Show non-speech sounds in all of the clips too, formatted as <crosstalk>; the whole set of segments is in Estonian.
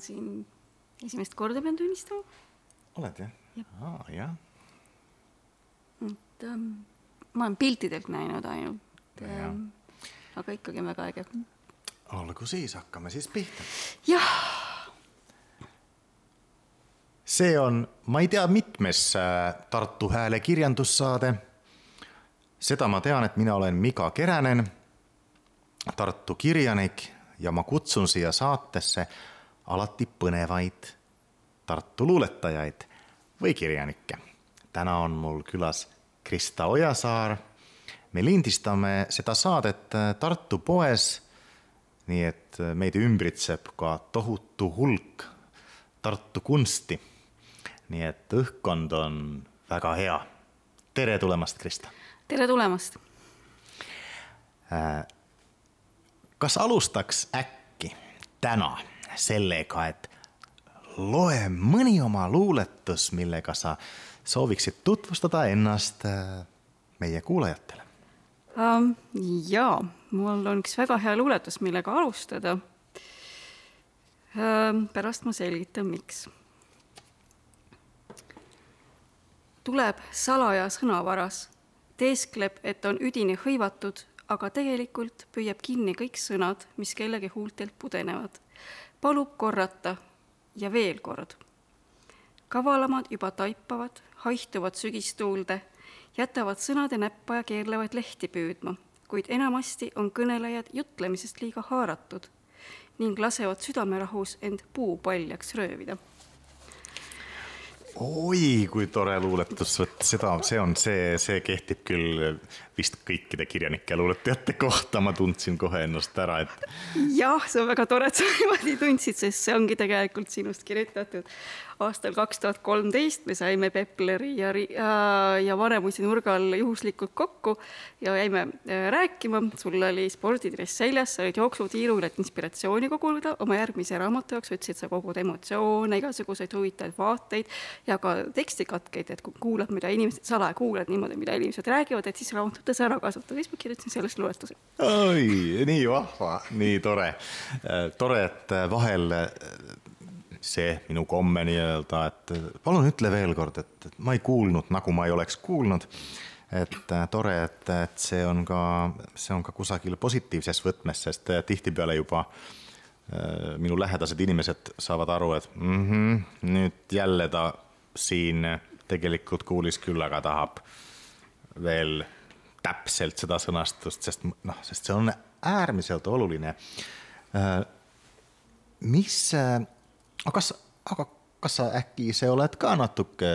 olen siin esimest korda pean tunnistama, oled jah? aa, jah. et ähm, ma olen piltidelt näinud ainult ähm,, aga ikkagi on väga äge. olgu siis, hakkame siis pihta. jah, see on, ma ei tea, mitmes äh, Tartu Hääle kirjandussaade. seda ma tean, et mina olen Miga Keränen, Tartu kirjanik ja ma kutsun siia saatesse alati põnevaid Tartu luuletajaid või kirjanikke. täna on mul külas Krista Ojasaar. me lindistame seda saadet äh, Tartu poes nii et meid ümbritseb ka tohutu hulk Tartu kunsti. nii et õhkkond on väga hea. tere tulemast, Krista. tere tulemast. kas alustaks äkki täna sellega, et loe mõni oma luuletus, millega sa sooviksid tutvustada ennast äh, meie kuulajatele? Um, jaa, mul on üks väga hea luuletus, millega alustada um,. pärast ma selgitan, miks. tuleb salaja sõnavaras, teeskleb, et on üdini hõivatud, aga tegelikult püüab kinni kõik sõnad, mis kellegi huultelt pudenevad. Palub korrata ja veel kord kavalamad juba taipavad, haihtuvad sügistuulde, jätavad sõnade näppa ja keerlevad lehti püüdma, kuid enamasti on kõnelejad jutlemisest liiga haaratud ning lasevad südamerahus end puupaljaks röövida. oi, kui tore luuletus, vot seda, see on see, see kehtib küll vist kõikide kirjanike ja luuletajate kohta, ma tundsin kohe ennast ära, et jah, see on väga tore, et sa niimoodi tundsid, sest see ongi tegelikult sinust kirjutatud. aastal kaks tuhat kolmteist me saime Pepleri ja, ja, ja Vanemuise nurgal juhuslikult kokku ja jäime äh, rääkima, sul oli spordidress seljas, sa olid jooksutiirul, et inspiratsiooni koguda. Oma järgmise raamatu jaoks, ütlesid, sa kogud emotsioone, igasuguseid huvitavaid vaateid ja ka tekstikatkeid, et kui kuulad, mida inimesed, salaja kuulad niimoodi, mida inimesed räägivad, et siis raamatutes ära kasutada, siis ma kirjutasin sellest luuletuse. oi, nii vahva, nii tore. tore, et vahel äh, see minu komme nii-öelda, et palun ütle veel kord, et ma ei kuulnud, nagu ma ei oleks kuulnud. et äh, tore, et, et see on ka, see on ka kusagil positiivses võtmes, sest äh, tihtipeale juba äh, minu lähedased inimesed saavad aru, et mm -hmm, nüüd jälle ta siin tegelikult kuulis küll, aga tahab veel täpselt seda sõnastust, sest noh, sest see on äärmiselt oluline. mis, aga kas, aga kas sa äkki ise oled ka natuke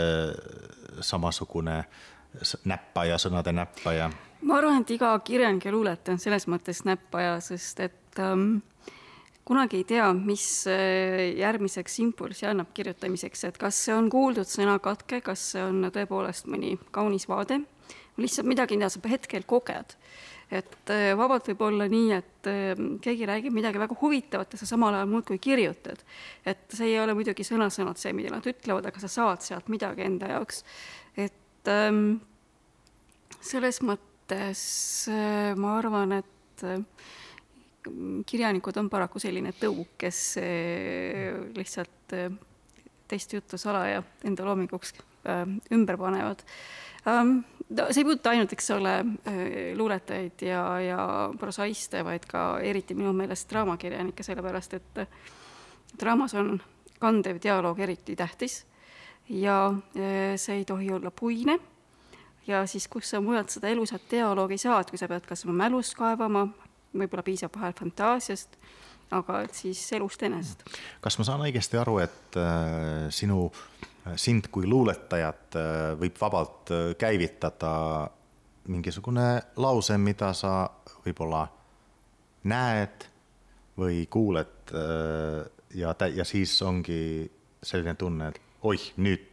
samasugune s- näppaja, sõnade näppaja? ma arvan, et iga kirjanik ja luuletaja on selles mõttes näppaja, sest et ähm, kunagi ei tea, mis äh, järgmiseks impulsi annab kirjutamiseks, et kas see on kuuldud sõnakatke, kas see on tõepoolest mõni kaunis vaade, lihtsalt midagi, mida sa hetkel koged. et äh, vabalt võib olla nii, et äh, keegi räägib midagi väga huvitavat ja sa samal ajal muudkui kirjutad. et see ei ole muidugi sõna-sõnalt see, mida nad ütlevad, aga sa saad sealt midagi enda jaoks. et ähm, selles mõttes äh, ma arvan, et äh, kirjanikud on paraku selline tõuk, kes äh, lihtsalt äh, teist juttu salaja enda loominguks ümber panevad see ei puuduta ainult, eks ole, luuletajaid ja, ja prosaiste, vaid ka eriti minu meelest draamakirjanikke, sellepärast et äh, draamas on kandev dialoog eriti tähtis ja äh, see ei tohi olla puine. Ja siis, kus sa mujalt seda elusat dialoogi saad, kui sa pead kas oma mälust kaevama, võib-olla piisab vahel fantaasiast, aga siis elust enesest. kas ma saan õigesti aru, et äh, sinu, sind kui luuletajat äh, võib vabalt äh, käivitada mingisugune lause, mida sa võib-olla näed või kuuled äh, ja, ja siis ongi selline tunne, et oih, nüüd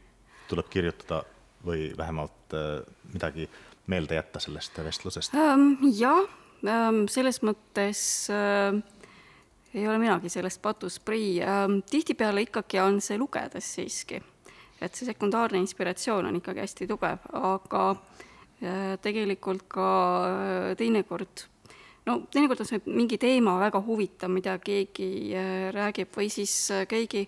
tuleb kirjutada või vähemalt äh, midagi meelde jätta sellest vestlusest. Ähm, jah, selles mõttes äh, ei ole minagi sellest patus prii ähm,. tihtipeale ikkagi on see lugedes siiski, et see sekundaarne inspiratsioon on ikkagi hästi tugev, aga tegelikult ka teinekord no teinekord on see mingi teema väga huvitav, mida keegi äh, räägib või siis äh, keegi,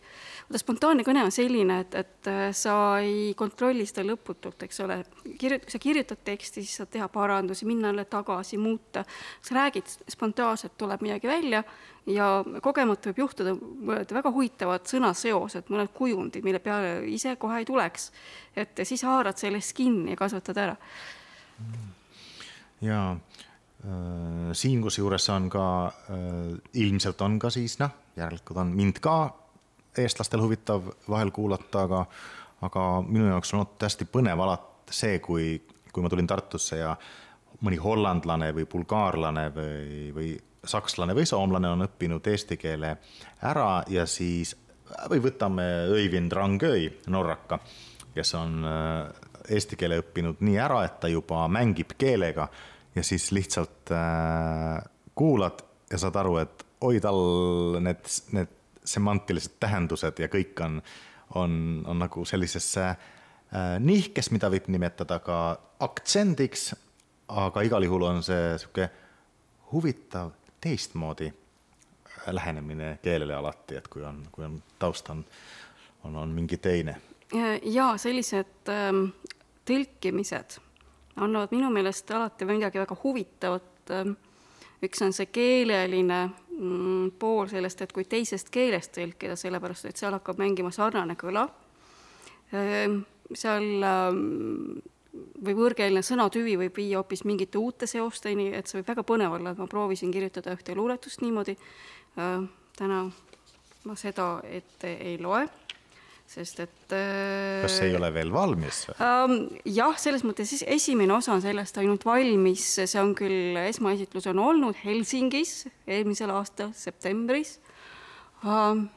vaata spontaanne kõne on selline, et, et äh, sa ei kontrolli seda lõputult, eks ole. kirjut-, sa kirjutad teksti, siis saad teha parandusi, minna jälle tagasi, muuta. sa räägid spontaanselt, tuleb midagi välja ja kogemata võib juhtuda mõned väga huvitavad sõnaseosed, mõned kujundid, mille peale ise kohe ei tuleks. et siis haarad sellest kinni ja kasvatad ära. jaa siin kusjuures on ka, äh, ilmselt on ka siis noh, järelikult on mind ka eestlastel huvitav vahel kuulata, aga, aga minu jaoks on olnud hästi põnev alati see, kui, kui ma tulin Tartusse ja mõni hollandlane või bulgaarlane või, või sakslane või soomlane on õppinud eesti keele ära ja siis või võtame Øivind Rangöi, norraka, kes on äh, eesti keele õppinud nii ära, et ta juba mängib keelega ja siis lihtsalt äh, kuulad ja saad aru, et oi, tal need, need semantilised tähendused ja kõik on, on, on nagu sellises äh, nihkes, mida võib nimetada ka aktsendiks, aga igal juhul on see niisugune huvitav teistmoodi lähenemine keelele alati, et kui on, kui on taust on, on, on mingi teine. ja sellised ähm, tõlkimised annavad minu meelest alati midagi väga huvitavat. üks on see keeleline mm, pool sellest, et kui teisest keelest tõlkida, sellepärast et seal hakkab mängima sarnane kõla. Ehm, seal ähm, või võõrkeelne sõnatüvi võib viia hoopis mingite uute seosteni, et see võib väga põnev olla, et ma proovisin kirjutada ühte luuletust niimoodi. Ehm, täna ma seda ette ei loe sest et äh, kas see ei ole veel valmis ähm,? jah, selles mõttes esimene osa on sellest ainult valmis, see on küll, esmaesitlus on olnud Helsingis eelmisel aastal septembris ähm,.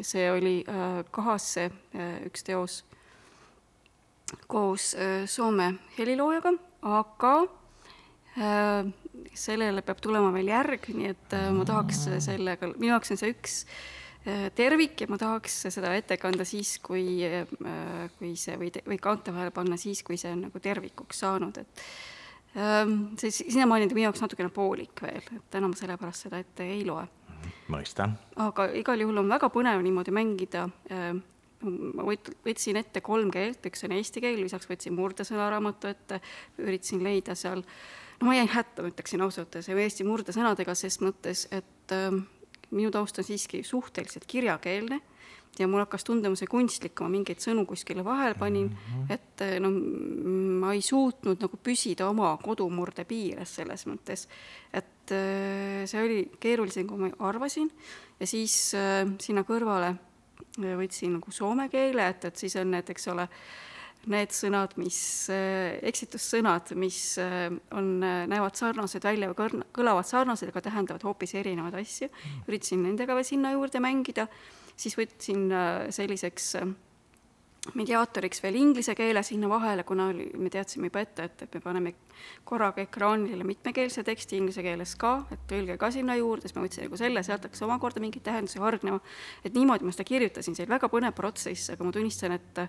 see oli äh, Kahasse äh, üks teos koos äh, Soome heliloojaga, aga äh, sellele peab tulema veel järg, nii et äh, ma tahaks sellega, minu jaoks on see üks äh, Äh, tervik ja ma tahaks seda ette kanda siis, kui, äh, kui see või, või kaante vahele panna siis, kui see on nagu tervikuks saanud, et ähm, see sinnamaani on minu jaoks natukene poolik veel, et täna ma sellepärast seda ette ei loe. mõistan. aga igal juhul on väga põnev niimoodi mängida. Ähm, ma võt-, võtsin ette kolm keelt, üks on eesti keel, lisaks võtsin murdesõnaraamatu ette, üritasin leida seal, no ma jäin hätta, ma ütleksin ausalt, see eesti murdesõnadega ses mõttes, et ähm, minu taust on siiski suhteliselt kirjakeelne ja mul hakkas tunduma see kunstlik, kui ma mingeid sõnu kuskile vahele panin mm, -hmm. et no ma ei suutnud nagu püsida oma kodumurde piires selles mõttes, et äh, see oli keerulisem, kui ma arvasin ja siis äh, sinna kõrvale võtsin nagu soome keele, et, et siis on need, eks ole, need sõnad, mis, äh, eksitussõnad, mis äh, on, äh, näevad sarnased välja või kõlavad sarnased, aga tähendavad hoopis erinevaid asju. üritasin nendega veel sinna juurde mängida, siis võtsin selliseks mediaatoriks veel inglise keele sinna vahele, kuna oli, me teadsime juba ette, et, et me paneme korraga ekraanile mitmekeelse teksti inglise keeles ka, et tõlge ka sinna juurde, siis ma võtsin nagu selle, sealt hakkas omakorda mingeid tähendusi hargnema. et niimoodi ma seda kirjutasin, see oli väga põnev protsess, aga ma tunnistan, et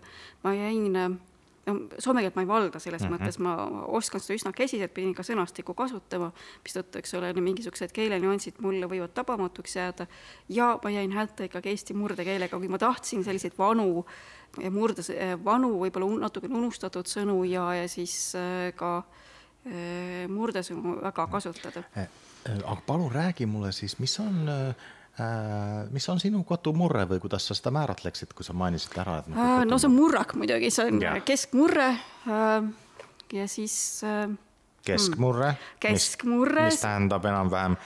ma jäin no soome keelt ma ei valda, selles mm -hmm. mõttes ma oskan seda üsna käsiselt, pidin ka sõnastikku kasutama, mistõttu, eks ole, mingisugused keelenüansid mulle võivad tabamatuks jääda ja ma jäin hätta ikkagi eesti murdekeelega, kui ma tahtsin selliseid vanu murdes, vanu, võib-olla natukene unustatud sõnu ja, ja siis äh, ka murdesõnu väga kasutada. Eh, eh, aga palun räägi mulle siis, mis on Äh, mis on sinu kodumurre või kuidas sa seda määratleksid, kui sa mainisid ära, et nagu no see on murrak muidugi, see on ja. keskmurre äh, ja siis keskmurre, keskmurre, mis, tähendab enam-vähem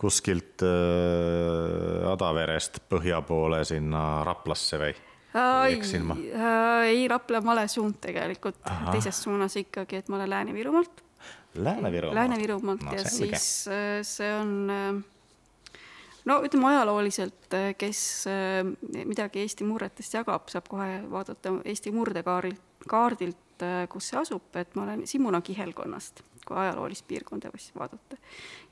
kuskilt äh, Adaverest põhja poole sinna Raplasse või? eksin ma? ei, Rapla on vale suund tegelikult, teises suunas ikkagi, et ma olen Lääne-Virumaalt. Lääne-Virumaalt? Lääne-Virumaalt no, ja selge. siis see on no ütleme ajalooliselt, eh, kes eh, midagi Eesti murretest jagab, saab kohe vaadata Eesti murdekaardilt, kaardilt, eh, kus see asub, et ma olen Simuna kihelkonnast, kui ajaloolist piirkonda vaadata.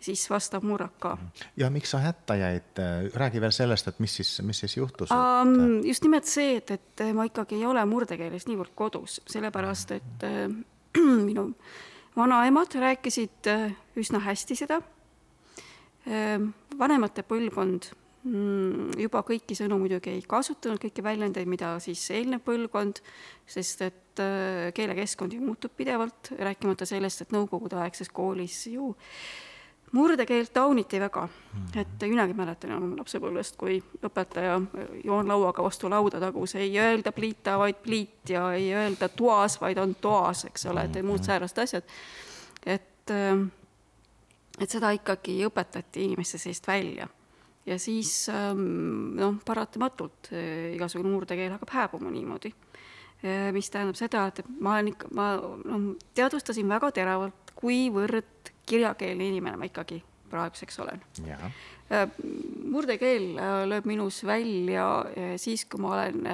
siis vastab murrak ka. ja miks sa hätta jäid, räägi veel sellest, et mis siis, mis siis juhtus um,? Et... just nimelt see, et, et ma ikkagi ei ole murdekeeles niivõrd kodus, sellepärast et äh, <clears throat> minu vanaemad rääkisid äh, üsna hästi seda. Vanemate põlvkond mm, juba kõiki sõnu muidugi ei kasutanud, kõiki väljendeid, mida siis eelnev põlvkond, sest et keelekeskkond ju muutub pidevalt, rääkimata sellest, et nõukogudeaegses koolis ju äh, murdekeelt tauniti väga, et minagi mäletan enam lapsepõlvest, kui õpetaja joonlauaga vastu lauda tagus, ei öelda pliita, vaid pliit ja ei öelda toas, vaid on toas, eks ole, et muud säärased asjad. et, et seda ikkagi õpetati inimeste seest välja ja siis noh, paratamatult igasugune murdekeel hakkab hääbuma niimoodi. mis tähendab seda, et ma olen ikka, ma noh, teadvustasin väga teravalt, kuivõrd kirjakeelne inimene ma ikkagi praeguseks olen. Äh, murdekeel äh, lööb minus välja äh, siis, kui ma olen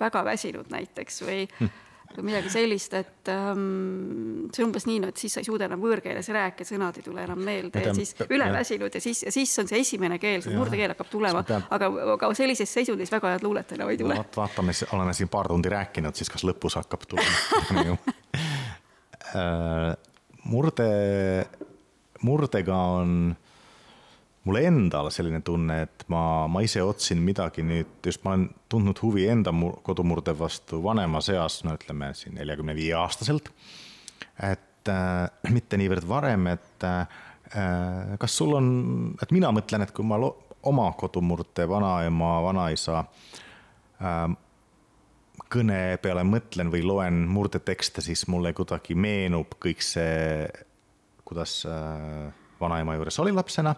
väga väsinud näiteks või hm või midagi sellist, et ähm, see on umbes nii, no et siis sa ei suuda enam võõrkeeles rääkida, sõnad ei tule enam meelde ja siis üleväsinud ja siis, ja siis on see esimene keel, see murdekeel hakkab tulema, aga, aga sellises seisundis väga head luulet enam ei tule. No,. vaatame, oleme siin paar tundi rääkinud, siis kas lõpus hakkab tulema. <laughs> Murde murdega on mul endal selline tunne, et ma, ma ise otsin midagi nüüd, just ma olen tundnud huvi enda kodumurde vastu vanemas eas, no ütleme siin neljakümne viie aastaselt. et äh, mitte niivõrd varem, et äh, kas sul on, et mina mõtlen, et kui ma oma kodumurde vanaema, vanaisa äh, kõne peale mõtlen või loen murdetekste, siis mulle kuidagi meenub kõik see kuidas äh, vanaema juures oli lapsena.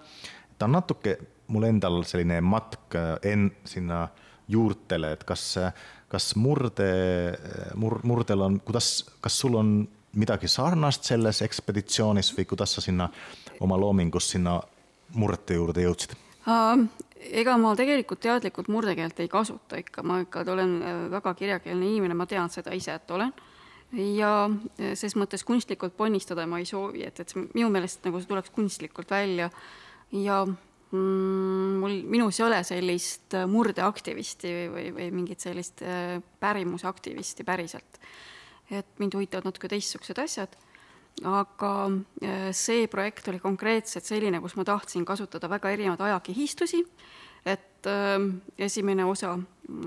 Ta on natuke mul endal selline matk äh, en-, sinna juurtele, et kas, kas murde, mur-, murdel on, kuidas, kas sul on midagi sarnast selles ekspeditsioonis või kuidas sa sinna oma loomingus sinna murrete juurde jõudsid? ega ma tegelikult teadlikult murdekeelt ei kasuta ikka, ma ikka olen äh, väga kirjakeelne inimene, ma tean seda ise, et olen. Ja ses mõttes kunstlikult ponnistada ma ei soovi, et, et minu meelest nagu see tuleks kunstlikult välja ja mm, mul, minus ei ole sellist murdeaktivisti või, või, või mingit sellist äh, pärimusaktivisti päriselt. et mind huvitavad natuke teistsugused asjad, aga äh, see projekt oli konkreetselt selline, kus ma tahtsin kasutada väga erinevaid ajakihistusi, et äh, esimene osa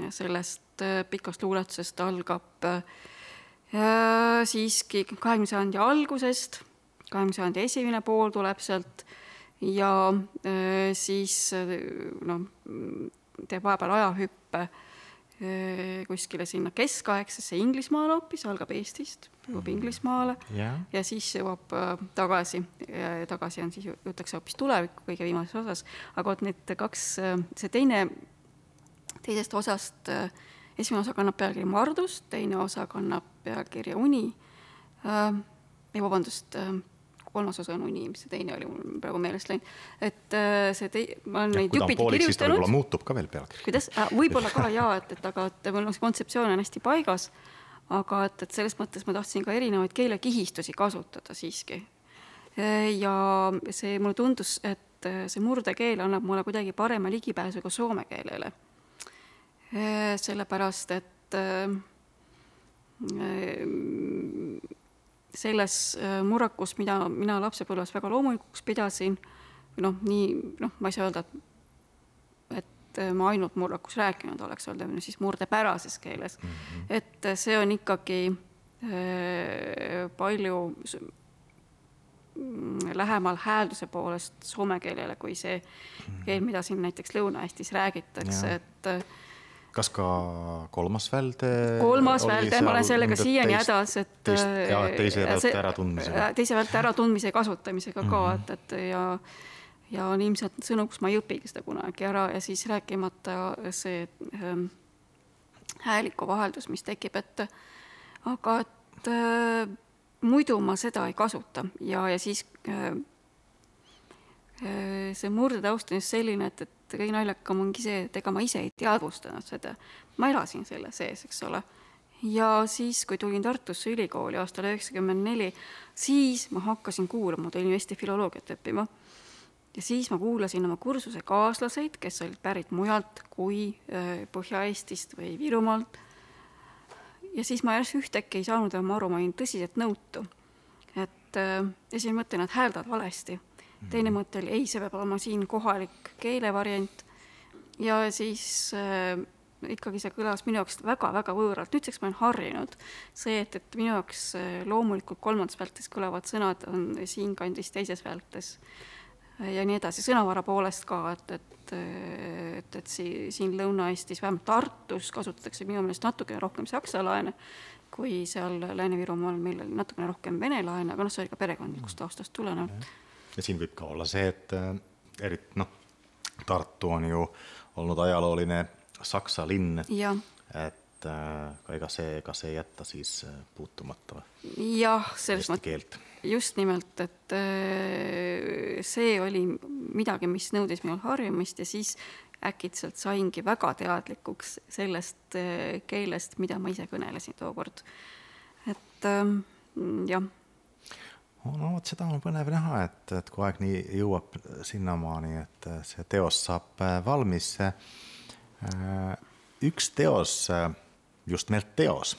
sellest pikast luuletusest algab äh, siiski kahekümne sajandi algusest, kahekümne sajandi esimene pool tuleb sealt ja äh, siis noh, teeb vahepeal ajahüppe äh, kuskile sinna keskaegsesse Inglismaale hoopis, algab Eestist, jõuab mhm. Inglismaale yeah. ja siis jõuab äh, tagasi, tagasi on siis, jõutakse hoopis tulevikku kõige viimases osas, aga vot need kaks, see teine, teisest osast esimene osa kannab pealkirja Mardus, teine osa kannab pealkirja Uni äh,, ei vabandust äh,, kolmas osa on Uni, mis see teine oli, mul praegu meelest läinud, et äh, see tei-, ma olen neid jupiti kirjutanud. võib-olla muutub ka veel pealkiri. kuidas äh,, võib-olla ka jaa, et, et aga et mul on see kontseptsioon on hästi paigas, aga et, et selles mõttes ma tahtsin ka erinevaid keelekihistusi kasutada siiski. ja see, mulle tundus, et see murdekeel annab mulle kuidagi parema ligipääsu ka soome keelele. sellepärast, et selles äh, murrakus, mida mina lapsepõlves väga loomulikuks pidasin, noh, nii noh, ma ei saa öelda, et, et ma ainult murrakus rääkinud oleks, öelda siis murdepärases keeles mm. -hmm. et see on ikkagi äh, palju lähemal häälduse poolest soome keelele kui see keel, mida siin näiteks Lõuna-Eestis räägitakse, et kas ka kolmas välde? kolmas välde, ma olen sellega siiani hädas, et. ja teise välde äratundmisega. teise välde äratundmise ja kasutamisega ka mm, -hmm. et, et ja, ja on ilmselt sõnu, kus ma ei õpigi seda kunagi ära ja siis rääkimata see ähm, hääliku vaheldus, mis tekib, et aga et äh, muidu ma seda ei kasuta ja, ja siis äh, äh see murdetaust on just selline, et, et kõige naljakam ongi see, et ega ma ise ei teadvustanud seda. ma elasin selle sees, eks ole. ja siis, kui tulin Tartusse ülikooli aastal üheksakümmend neli, siis ma hakkasin kuulama, ma tulin Eesti filoloogiat õppima. ja siis ma kuulasin oma kursuse kaaslaseid, kes olid pärit mujalt kui Põhja-Eestist või Virumaalt. ja siis ma järsku ühtäkki ei saanud enam aru, ma olin tõsiselt nõutu. et et äh, esimene mõte, nad hääldavad valesti. Teine mõte oli, ei, see peab olema siin kohalik keelevariant. ja siis äh, ikkagi see kõlas minu jaoks väga-väga võõralt, nüüdseks ma olen harjunud. see, et, et minu jaoks äh, loomulikult kolmandas vältes kõlavad sõnad on siinkandis teises vältes ja nii edasi, sõnavara poolest ka, et, et, et, et si-, siin Lõuna-Eestis, vähemalt Tartus kasutatakse minu meelest natukene rohkem saksa laene, kui seal Lääne-Virumaal, meil oli natukene rohkem vene laene, aga noh, see oli ka perekondlikust taustast tulenevalt. Ja siin võib ka olla see, et äh, eriti noh, Tartu on ju olnud ajalooline saksa linn, et äh, ega see, ega see ei jätta siis äh, puutumata jah, selles mõttes, just nimelt, et äh, see oli midagi, mis nõudis minul harjumist ja siis äkitselt saingi väga teadlikuks sellest äh, keelest, mida ma ise kõnelesin tookord. et ähm, jah. No vot, seda on põnev näha, et, et kui aeg nii jõuab sinnamaani, et see teos saab äh, valmis. üks teos, just nimelt teos,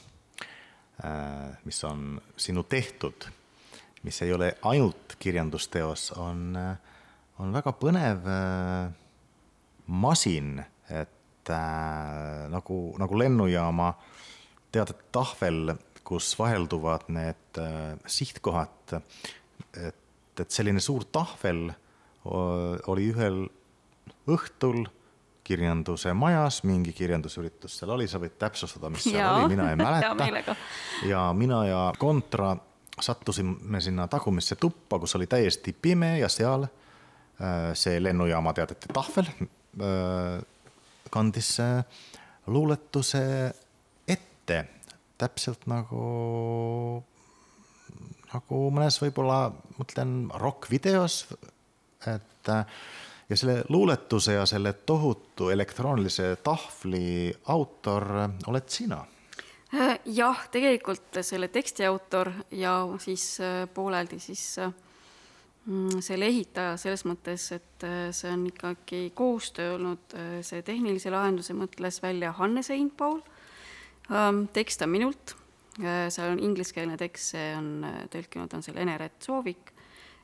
mis on sinu tehtud mis ei ole ainult kirjandusteos, on, on väga põnev äh, masin, et äh, nagu, nagu lennujaama teatud tahvel, kus vahelduvad need äh, sihtkohad, et, et selline suur tahvel oli ühel õhtul kirjanduse majas, mingi kirjandusüritus seal oli, sa võid täpsustada, mis seal ja, oli, mina ei <laughs> mäleta. ja mina ja Kontra sattusime sinna tagumisse tuppa, kus oli täiesti pime ja seal äh, see lennujaama teadete tahvel äh, kandis luuletuse ette, täpselt nagu, nagu mõnes võib-olla, mõtlen rokkvideos, et äh, ja selle luuletuse ja selle tohutu elektroonilise tahvli autor oled sina Äh, jah, tegelikult selle teksti autor ja siis äh, pooleldi siis äh, mm, selle ehitaja selles mõttes, et see on ikkagi koostöö olnud, see tehnilise lahenduse mõtles välja Hannes Einpaul. Ähm, tekst on minult, seal on ingliskeelne tekst, see on tõlkinud on selle Eneret Soovik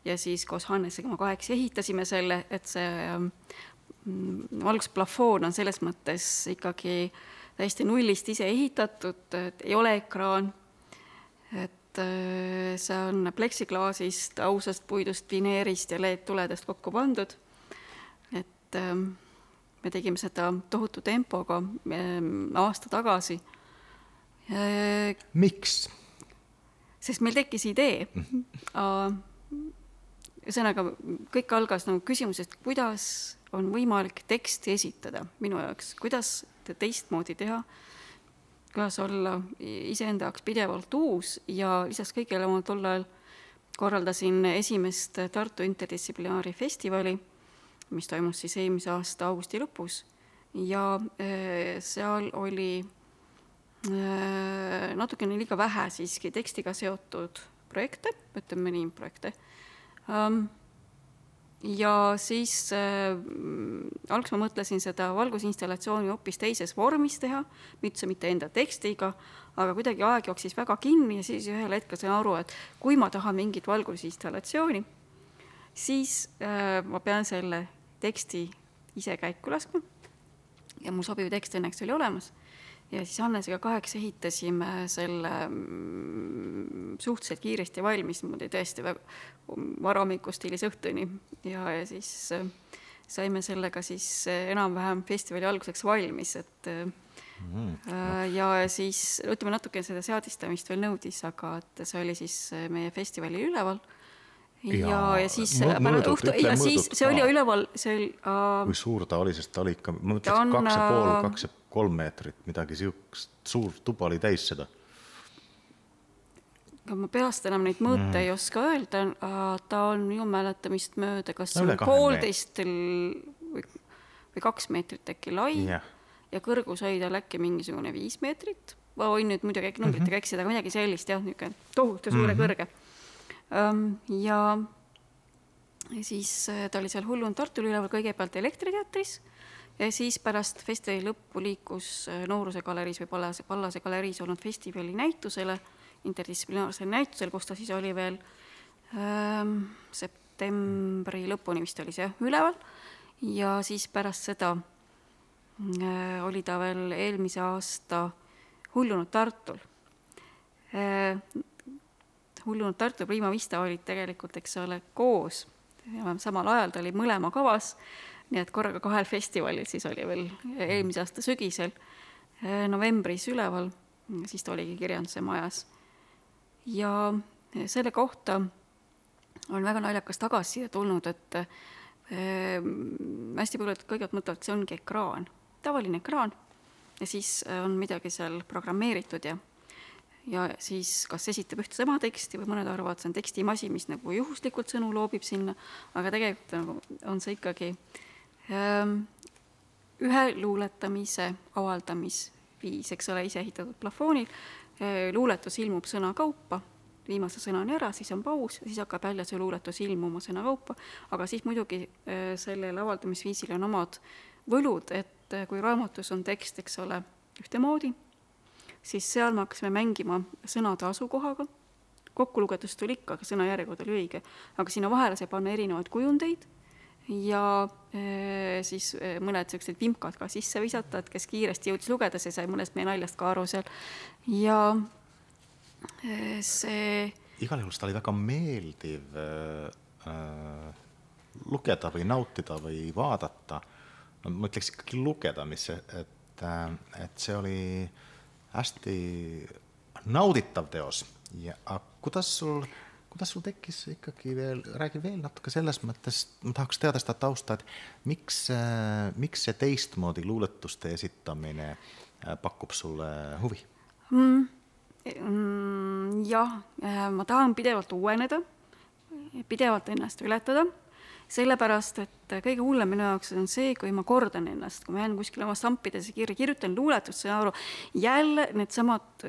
ja siis koos Hannesega me kahekesi ehitasime selle, et see mm, valgusplafoon on selles mõttes ikkagi äh, täiesti nullist ise ehitatud, et ei ole ekraan, et äh, see on pleksiklaasist, ausast puidust, vineerist ja LED-tuledest kokku pandud. et ähm, me tegime seda tohutu tempoga aasta tagasi. Äh, miks? sest meil tekkis idee. ühesõnaga, kõik algas nagu küsimusest, kuidas on võimalik teksti esitada minu jaoks, kuidas teistmoodi teha, kuidas olla iseenda jaoks pidevalt uus? Ja lisaks kõigele ma tol ajal korraldasin esimest Tartu interdistsiplinaari festivali, mis toimus siis eelmise aasta augusti lõpus. Ja äh, seal oli natukene liiga vähe siiski tekstiga seotud projekte, ütleme nii, projekte um, ja siis äh, alguses ma mõtlesin seda valgusinstallatsiooni hoopis teises vormis teha, üldse mitte enda tekstiga, aga kuidagi aeg jooksis väga kinni ja siis ühel hetkel sain aru, et kui ma tahan mingit valgusinstallatsiooni, siis äh, ma pean selle teksti ise käiku laskma. ja mul sobiv tekst õnneks oli olemas ja siis Hannesega kahekesi ehitasime selle mm, suhteliselt kiiresti valmis, niimoodi tõesti väga varahommikust stiilis õhtuni ja, ja siis äh, saime sellega siis äh, enam-vähem festivali alguseks valmis, et mm. ja siis ütleme natuke seda seadistamist veel nõudis, aga et see oli siis meie festivalil üleval ja, ja, ja siis pärast õhtu, ja siis see oli üleval, see oli uh,. kui suur ta oli, sest ta oli ikka, ma ütleks kaks ja pool, kaks ja kolm meetrit, midagi sihukest, suur tuba oli täis seda. ega ma peast enam neid mõõte mm. ei oska öelda, ta on minu mäletamist mööda, kas no, poolteist või, või kaks meetrit äkki lai yeah. ja kõrgus oli tal äkki mingisugune viis meetrit. ma võin nüüd muidugi äkki numbritega mm -hmm. eksida, aga midagi sellist jah, niisugune tohutu suure mm -hmm. kõrge. Ja siis äh, ta oli seal Hullund Tartul üleval kõigepealt Elektriteatris ja siis pärast festivali lõppu liikus äh, Nooruse galeriis või Pallase, Pallase galeriis olnud festivali näitusele, interdistsiplinaarsele näitusele, kus ta siis oli veel ähm, septembri lõpuni vist oli see jah, üleval ja siis pärast seda äh, oli ta veel eelmise aasta hullunud Tartul äh,. Hullunud Tartu Prima Vista olid tegelikult, eks ole, koos. Ja samal ajal ta oli mõlema kavas, nii et korraga kahel festivalil, siis oli veel eelmise aasta sügisel äh, novembris üleval, siis ta oligi Kirjanduse Majas. ja selle kohta on väga naljakas tagasiside tulnud, et äh, hästi paljud kõigepealt mõtlevad, et see ongi ekraan, tavaline ekraan. Ja siis on midagi seal programmeeritud ja ja siis kas esitab ühte sama teksti või mõned arvavad, see on tekstimasin, mis nagu juhuslikult sõnu loobib sinna, aga tegelikult nagu on see ikkagi ähm, ühe luuletamise avaldamisviis, eks ole, ise ehitatud plafoonil, luuletus ilmub sõnakaupa viimase sõnani ära, siis on paus, siis hakkab jälle see luuletus ilmuma sõna kaupa, aga siis muidugi äh, sellel avaldamisviisil on omad võlud, et äh, kui raamatus on tekst, eks ole, ühtemoodi, siis seal me hakkasime mängima sõnade asukohaga, kokku lugedes tuli ikka, aga sõnajärjekord oli õige, aga sinna vahele sai panna erinevaid kujundeid ja äh, siis mõned niisugused vimkad ka sisse visata, et kes kiiresti jõudis lugeda, see sai mõnest meie naljast ka aru seal. Ja see igal juhul seda oli väga meeldiv äh, äh, lugeda või nautida või vaadata. ma ütleks ikkagi lugeda, mis et, äh, et see oli hästi nauditav teos ja kuidas sul, kuidas sul tekkis ikkagi veel, räägi veel natuke selles mõttes, ma tahaks teada seda tausta, et miks, äh, miks see teistmoodi luuletuste esitamine pakub sulle huvi mm.? Mm, jah, äh, ma tahan pidevalt uueneda, pidevalt ennast ületada, sellepärast et kõige hullem minu jaoks on see, kui ma kordan ennast, kui ma jään kuskile oma stampidesse kirja, kirjutan luuletust, saan aru, jälle needsamad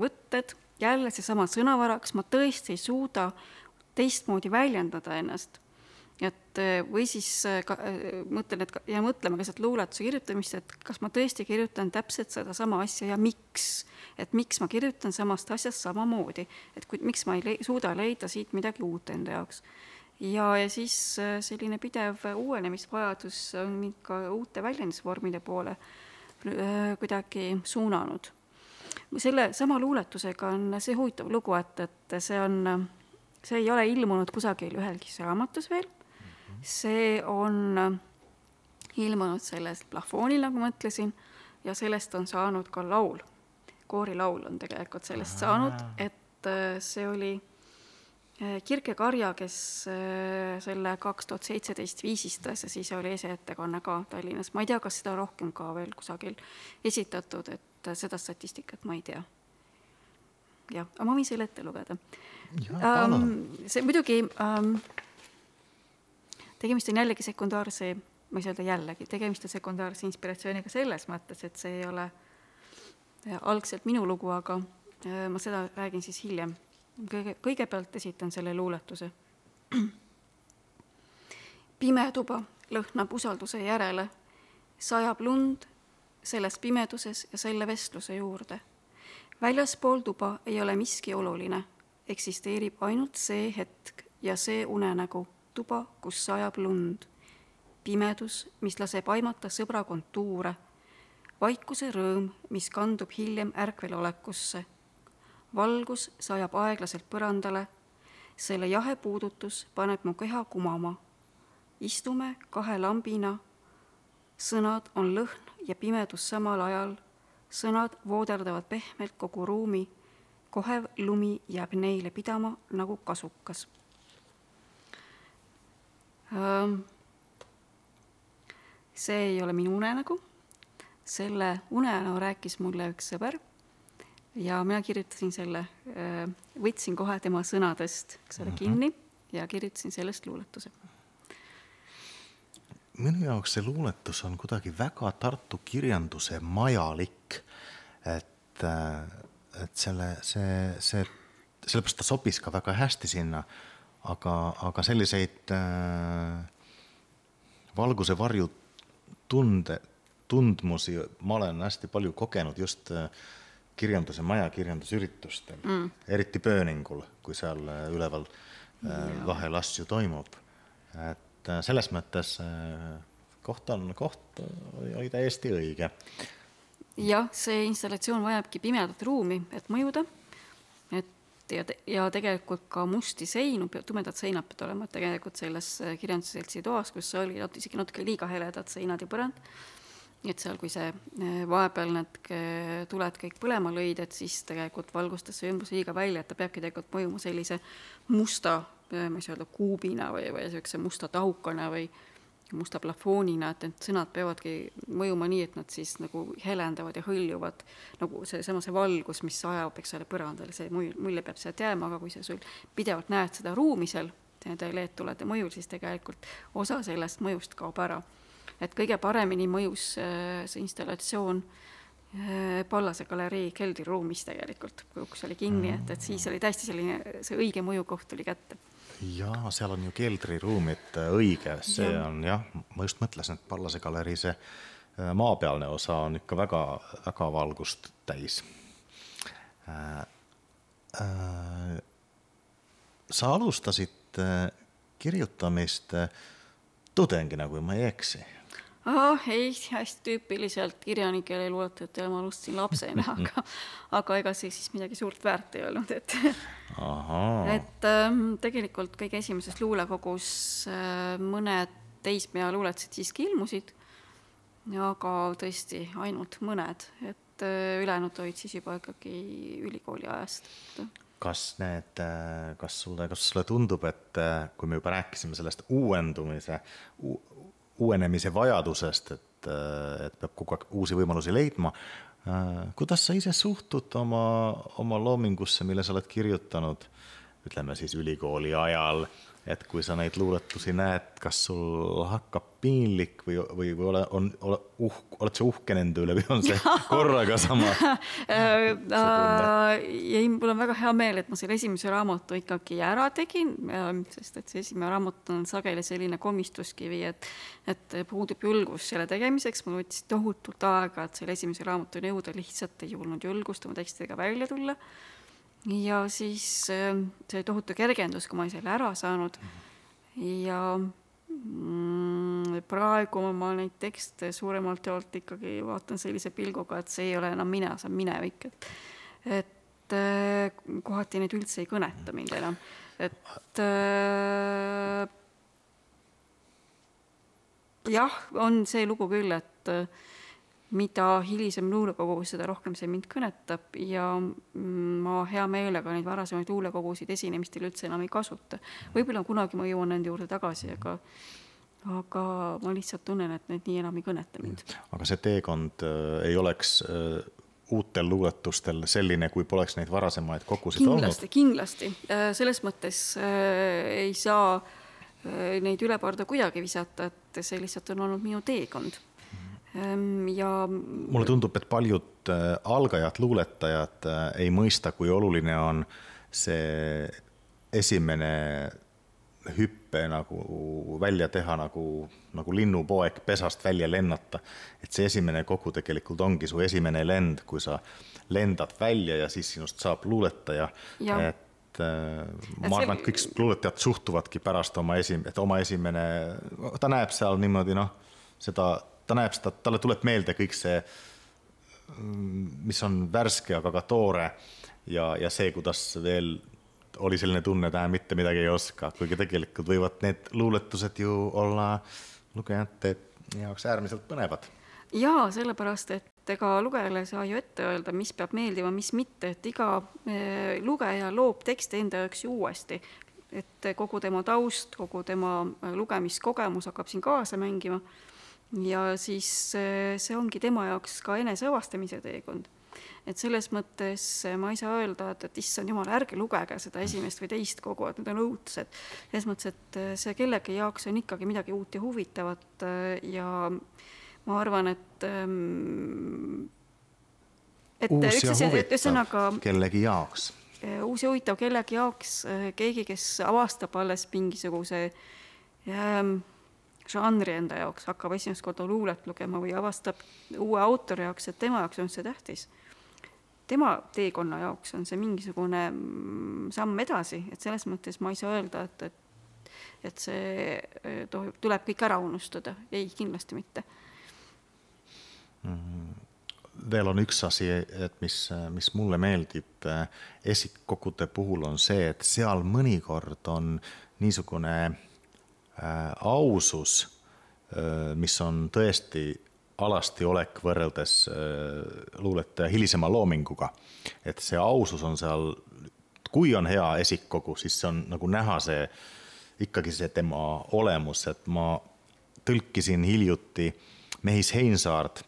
võtted, jälle seesama sõnavara, kas ma tõesti ei suuda teistmoodi väljendada ennast. Et või siis ka, mõtlen, et ja mõtlema keset luuletuse kirjutamist, et kas ma tõesti kirjutan täpselt sedasama asja ja miks? Et miks ma kirjutan samast asjast samamoodi, et kui, miks ma ei le suuda leida siit midagi uut enda jaoks. Ja, ja siis äh, selline pidev uuenemisvajadus on mind ka uute väljendusvormide poole äh, kuidagi suunanud. selle sama luuletusega on see huvitav lugu, et, et see on, see ei ole ilmunud kusagil ühelgi raamatus veel, see on ilmunud selles plafoonil, nagu ma ütlesin, ja sellest on saanud ka laul. Koorilaul on tegelikult sellest saanud, et äh, see oli Kirke Karja, kes äh, selle kaks tuhat seitseteist viisistas ja siis oli eseettekanne ka Tallinnas. ma ei tea, kas seda rohkem ka veel kusagil esitatud, et seda statistikat ma ei tea. jah, aga ma võin selle ette lugeda. Um, see muidugi um,, tegemist on jällegi sekundaarse, ma ei saa öelda jällegi, tegemist on sekundaarse inspiratsiooniga selles mõttes, et see ei ole äh, algselt minu lugu, aga äh, ma seda räägin siis hiljem. Kõige, kõigepealt esitan selle luuletuse. pime tuba lõhnab usalduse järele, sajab lund selles pimeduses ja selle vestluse juurde. väljaspool tuba ei ole miski oluline, eksisteerib ainult see hetk ja see unenägu, tuba, kus sajab lund. pimedus, mis laseb aimata sõbra kontuure vaikuse rõõm, mis kandub hiljem ärkvelolekusse. Valgus sajab aeglaselt põrandale, selle jahe puudutus paneb mu keha kumama. istume kahe lambina, sõnad on lõhn ja pimedus samal ajal, sõnad vooderdavad pehmelt kogu ruumi, kohev lumi jääb neile pidama nagu kasukas. See ei ole minu unenägu. Selle unenäo rääkis mulle üks sõber ja mina kirjutasin selle, äh, võtsin kohe tema sõnadest, eks ole, kinni ja kirjutasin sellest luuletuse. minu jaoks see luuletus on kuidagi väga Tartu kirjanduse majalik, et, äh, et selle, see, see, sellepärast ta sobis ka väga hästi sinna, aga, aga selliseid äh, valguse varju tunde, tundmusi ma olen hästi palju kogenud just äh, kirjanduse maja kirjandusüritustel mm., eriti Pööningul, kui seal äh, üleval äh, vahel asju toimub. et äh, selles mõttes koht on, koht oli täiesti õige. jah, see installatsioon vajabki pimedat ruumi, et mõjuda, et ja, ja tegelikult ka musti seinu, tumedad seinad peavad olema tegelikult selles kirjandusseltsi toas, kus oli isegi natuke liiga heledad seinad ja põrand et seal, kui see eh, vahepeal need tuled kõik põlema lõid, et siis tegelikult valgustas see ümbrus liiga välja, et ta peabki tegelikult mõjuma sellise musta, eh, ma ei saa öelda, kuubina või, või niisuguse musta tahukana või musta plafoonina, et need sõnad peavadki mõjuma nii, et nad siis nagu helendavad ja hõljuvad. Nagu seesama, see valgus, mis sajab, eks ole, põrandal, see mulje peab sealt jääma, aga kui sa sul pidevalt näed seda ruumi seal nende LED-tulede mõjul, siis tegelikult osa sellest mõjust kaob ära et kõige paremini mõjus äh, see installatsioon äh, Pallase galerii keldriruumis tegelikult, kui uks oli kinni, et, et siis oli täiesti selline, see õige mõjukoht tuli kätte. jaa, seal on ju keldriruumid äh, õige, see ja. on jah, ma just mõtlesin, et Pallase galerii see maapealne osa on ikka väga, väga valgust täis äh,. Äh, sa alustasid kirjutamist tudengina, kui ma ei eksi ah,? ei, hästi tüüpiliselt kirjanikele luuletajatele ma alustasin lapsena, <laughs> aga, aga ega see siis midagi suurt väärt ei olnud, et et ähm, tegelikult kõige esimeses luulekogus äh, mõned teismea luuletused siiski ilmusid, aga tõesti ainult mõned, et äh, ülejäänud olid siis juba ikkagi ülikooli ajast kas need, äh, kas sulle, kas sulle tundub, et äh, kui me juba rääkisime sellest uuendumise, uuenemise vajadusest, et, et peab kogu aeg uusi võimalusi leidma. kuidas sa ise suhtud oma, oma loomingusse, mille sa oled kirjutanud, ütleme siis ülikooli ajal et kui sa neid luuletusi näed, kas sul hakkab piinlik või, või, või ole, on, ole uhk, oled sa uhke nende üle või on see <laughs> korraga sama? <laughs> Äh, ei, mul on väga hea meel, et ma selle esimese raamatu ikkagi ära tegin, sest et see esimene raamat on sageli selline komistuskivi, et et puudub julgus selle tegemiseks, mul võttis tohutult aega, et selle esimese raamatuni jõuda, lihtsalt ei olnud julgust oma tekstidega välja tulla ja siis ähm, see tohutu kergendus, kui ma olin selle ära saanud. Ja mm, praegu ma neid tekste suuremalt jaolt ikkagi vaatan sellise pilguga, et see ei ole enam mina, see on minevik, et et äh, kohati need üldse ei kõneta mind enam, et äh, jah, on see lugu küll, et äh, mida hilisem luulekogu, seda rohkem see mind kõnetab ja ma hea meelega neid varasemaid luulekogusid esinemistel üldse enam ei kasuta. võib-olla kunagi ma jõuan nende juurde tagasi, aga aga ma lihtsalt tunnen, et need nii enam ei kõneta mind. aga see teekond äh, ei oleks äh, uutel luuletustel selline, kui poleks neid varasemaid kogusid kindlasti, olnud? kindlasti, äh, selles mõttes äh, ei saa äh, neid üle parda kuidagi visata, et see lihtsalt on olnud minu teekond ja mulle tundub, et paljud äh, algajad luuletajad äh, ei mõista, kui oluline on see esimene hüppe nagu välja teha nagu, nagu linnupoeg pesast välja lennata. et see esimene kogu tegelikult ongi su esimene lend, kui sa lendad välja ja siis sinust saab luuletaja. et äh, ma arvan, et kõik luuletajad suhtuvadki pärast oma esi-, et oma esimene, ta näeb seal niimoodi noh, seda ta näeb seda, talle tuleb meelde kõik see, mis on värske, aga ka toore ja, ja see, kuidas veel oli selline tunne, et äh, mitte midagi ei oska, kuigi tegelikult võivad need luuletused ju olla lugejate jaoks äärmiselt põnevad. jaa, sellepärast, et ega lugejale ei saa ju ette öelda, mis peab meeldima, mis mitte, et iga eh, lugeja loob tekste enda jaoks ju uuesti. et kogu tema taust, kogu tema lugemiskogemus hakkab siin kaasa mängima ja siis eh, see ongi tema jaoks ka eneseavastamise teekond. et selles mõttes eh, ma ei saa öelda, et, et issand jumal, ärge lugege seda esimest või teist kogu, et need on õudsed. selles mõttes, et eh, see kellegi jaoks on ikkagi midagi uut ja huvitavat ja ma arvan, et ehm, et uus ja huvitav kellegi jaoks. uus ja huvitav kellegi jaoks, keegi, kes avastab alles mingisuguse ähm, žanri enda jaoks, hakkab esimest korda luulet lugema või avastab uue autori jaoks, et tema jaoks on see tähtis. tema teekonna jaoks on see mingisugune mm, samm edasi, et selles mõttes ma ei saa öelda, et, et et see äh, tohib, tuleb kõik ära unustada, ei, kindlasti mitte. Mm veel on üks asi, et mis, mis mulle meeldib äh, esikkogude puhul on see, et seal mõnikord on niisugune ausus äh,, mis on tõesti alasti olek võrreldes äh, luuletaja hilisema loominguga. et see ausus on seal, kui on hea esikkogu, siis see on nagu näha see, ikkagi see tema olemus, et ma tõlkisin hiljuti Mehis Heinsaart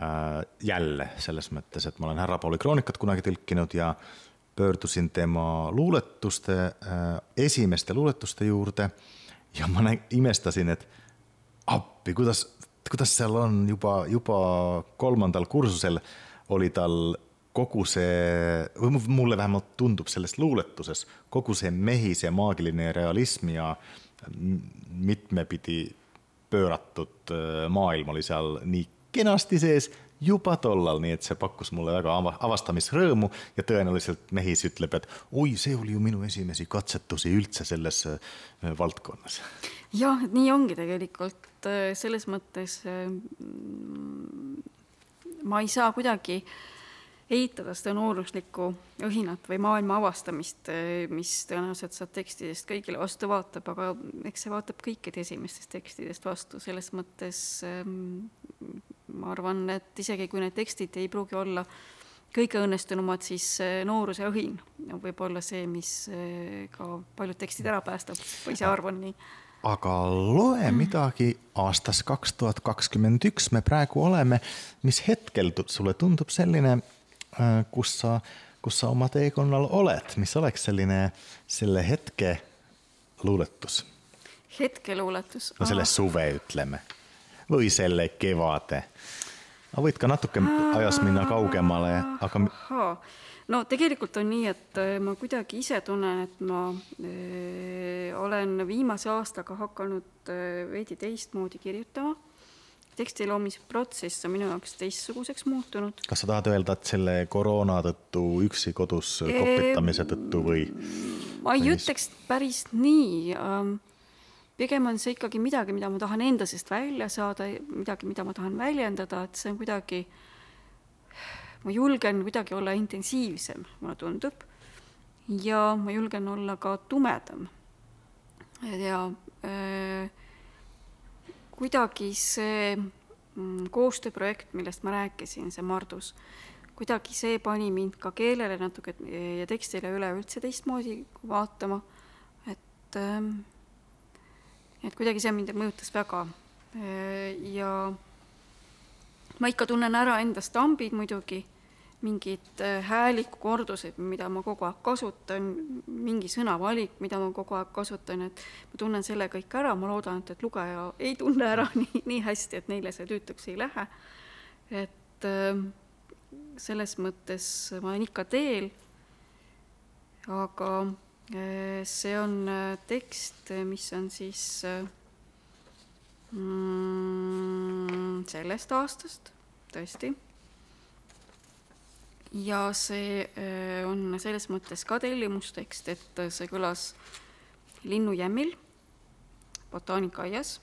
Äh, jälle selles mõttes, et ma olen Härra Pauli kroonikat kunagi tõlkinud ja pöördusin tema luuletuste, äh, esimeste luuletuste juurde ja ma näin, imestasin, et appi, kuidas, kuidas seal on juba, juba kolmandal kursusel oli tal kogu see, või mulle vähemalt tundub selles luuletuses, kogu see mehise maagiline realism ja mitmepidi pööratud äh, maailm oli seal nii kenasti sees juba tollal, nii et see pakkus mulle väga avastamisrõõmu ja tõenäoliselt mehis ütleb, et oi, see oli ju minu esimesi katsetusi üldse selles äh, valdkonnas. jah, et nii ongi tegelikult äh, selles mõttes äh, ma ei saa kuidagi eitada seda nooruslikku õhinat või maailma avastamist, mis tõenäoliselt sealt tekstidest kõigile vastu vaatab, aga eks see vaatab kõikide esimestest tekstidest vastu, selles mõttes ähm, ma arvan, et isegi kui need tekstid ei pruugi olla kõige õnnestunumad, siis nooruse õhin võib olla see, mis eh, ka paljud tekstid ära päästab või see arv on nii. aga loe midagi aastast kaks tuhat kakskümmend üks me praegu oleme, mis hetkel sulle tundub selline, äh, kus sa, kus sa oma teekonnal oled, mis oleks selline selle hetke luuletus? hetkeluuletus? no selle suve, ütleme või selle kevade. aga võid ka natuke ajas minna kaugemale, aga. no tegelikult on nii, et äh, ma kuidagi ise tunnen, et ma öö, äh, olen viimase aastaga hakanud öö, äh, veidi teistmoodi kirjutama teksti loomise protsess on minu jaoks teistsuguseks muutunud. kas sa tahad öelda, et selle koroona tõttu üksi kodus kopitamise tõttu või? ma ei ütleks päris nii ähm, pigem on see ikkagi midagi, mida ma tahan enda seest välja saada, midagi, mida ma tahan väljendada, et see on kuidagi, ma julgen kuidagi olla intensiivsem, mulle tundub, ja ma julgen olla ka tumedam. ja äh, kuidagi see mm, koostööprojekt, millest ma rääkisin, see Mardus, kuidagi see pani mind ka keelele natuke ja tekstile üleüldse teistmoodi vaatama, et äh, et kuidagi see mind mõjutas väga. ja ma ikka tunnen ära enda stambid muidugi, mingid äh, hääliku kordused, mida ma kogu aeg kasutan, mingi sõnavalik, mida ma kogu aeg kasutan, et ma tunnen selle kõik ära, ma loodan, et, et lugeja ei tunne ära <laughs> nii, nii hästi, et neile see tüütuks ei lähe. et äh, selles mõttes ma olen ikka teel, aga see on äh, tekst, mis on siis äh, mm, sellest aastast, tõesti. ja see on selles mõttes ka tellimustekst, et see kõlas linnujämmil botaanikaaias.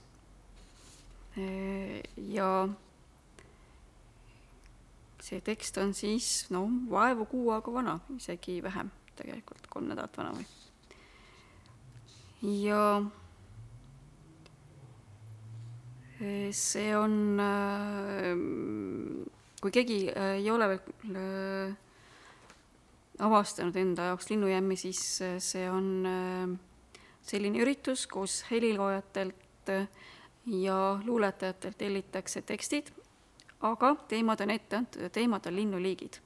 ja see tekst on siis no vaevu kuu aega vana, isegi vähem tegelikult, kolm nädalat vana või. ja eh, see on, eh, kui keegi eh, ei ole veel avastanud enda jaoks linnujämmi, siis see on selline üritus, kus heliloojatelt ja luuletajatelt tellitakse tekstid, aga teemad on ette antud ja teemad on linnuliigid.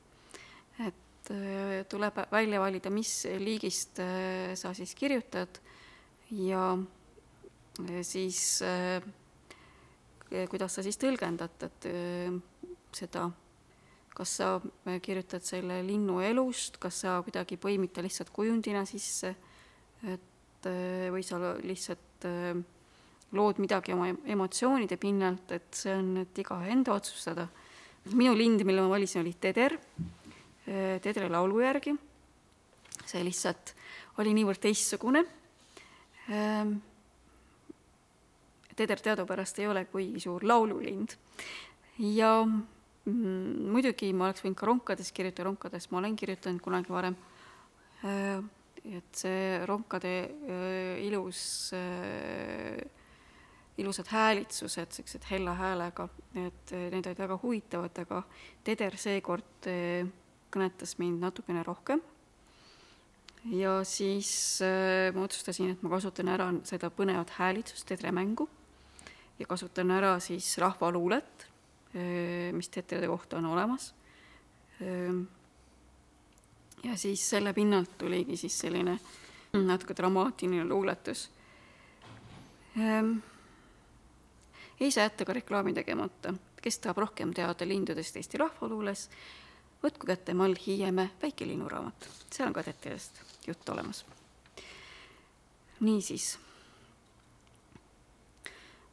et Äh, tuleb välja valida, mis liigist äh, sa siis kirjutad. Ja äh, siis kuidas sa siis tõlgendad, et seda, kas sa kirjutad selle linnu elust, kas sa kuidagi põimid ta lihtsalt kujundina sisse, et või sa lihtsalt lood midagi oma emotsioonide pinnalt, et see on nüüd igaühe enda otsustada. minu lind, mille ma valisin, oli Teder Tedre laulu järgi. see lihtsalt oli niivõrd teistsugune. Teder teadupärast ei ole kuigi suur laululind ja mm, muidugi ma oleks võinud ka ronkades kirjutada, ronkades ma olen kirjutanud kunagi varem. et see ronkade ilus ilusad häälitsused, niisugused hella häälega, et need olid väga huvitavad, aga Teder seekord kõnetas mind natukene rohkem. ja siis äh, ma otsustasin, et ma kasutan ära seda põnevat häälitsust, Tedre mängu ja kasutan ära siis rahvaluulet, äh, mis Tedrede kohta on olemas. Äh, ja siis selle pinnalt tuligi siis selline natuke dramaatiline luuletus ei saa jätta ka reklaami tegemata. kes tahab rohkem teada lindudest Eesti rahvaluules, võtku kätte Mall Hiiemäe väikelinnuraamat, seal on kadetidest jutt olemas. niisiis.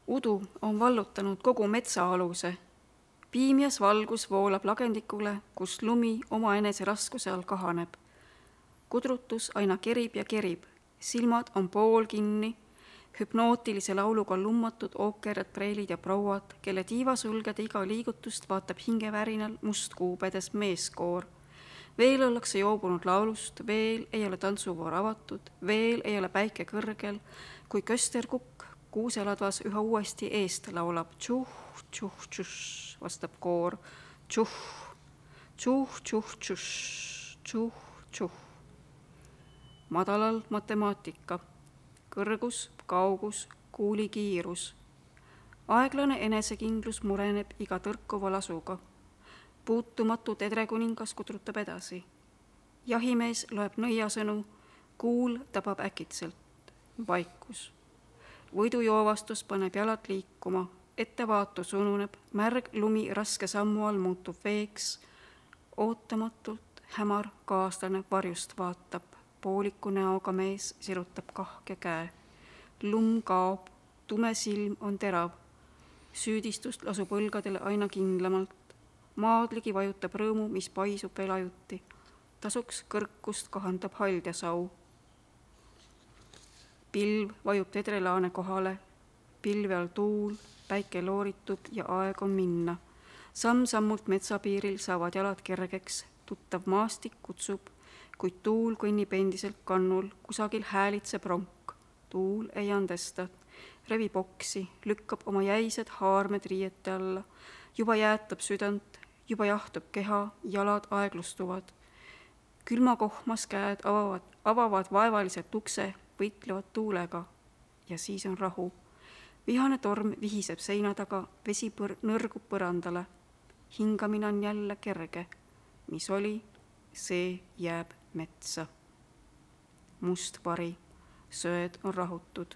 udu on vallutanud kogu metsaaluse. piimjas valgus voolab lagendikule, kus lumi omaenese raskuse all kahaneb. kudrutus aina kerib ja kerib, silmad on poolkinni hüpnootilise lauluga lummatud ookerad preilid ja prouad, kelle tiivasulgede iga liigutust vaatab hingevärinal mustkuubedes meeskoor. veel ollakse joobunud laulust, veel ei ole tantsuvoor avatud, veel ei ole päike kõrgel, kui kösterkukk kuuseladvas üha uuesti eest laulab tšuh, tšuh, tšuh, vastab koor, tšuh, tšuh, tšuh, tšuh, tšuh, tšuh. madalal matemaatika, kõrgus kaugus, kuuli kiirus. aeglane enesekindlus mureneb iga tõrkuva lasuga. puutumatu tedrekuningas kudrutab edasi. jahimees loeb nõiasõnu, kuul tabab äkitselt, vaikus. võidujoovastus paneb jalad liikuma, ettevaatus ununeb, märg lumi raske sammu all muutub veeks, ootamatult hämar kaaslane varjust vaatab, pooliku näoga mees sirutab kahke käe lumm kaob, tume silm on terav. süüdistust lasub õlgadele aina kindlamalt. maadligi vajutab rõõmu, mis paisub veel ajuti. tasuks kõrkust kahandab haljasau. pilv vajub tedrelaane kohale, pilve all tuul, päike looritub ja aeg on minna. samm-sammult metsapiiril saavad jalad kergeks, tuttav maastik kutsub, kuid tuul kõnnib endiselt kannul, kusagil häälitseb ronk tuul ei andesta, revib oksi, lükkab oma jäised haarmed riiete alla, juba jäätab südant, juba jahtub keha, jalad aeglustuvad. külmakohmas käed avavad, avavad vaevaliselt ukse, võitlevad tuulega ja siis on rahu. vihane torm vihiseb seina taga, vesi põr-, nõrgub põrandale. hingamine on jälle kerge. mis oli, see jääb metsa. must vari söed on rahutud.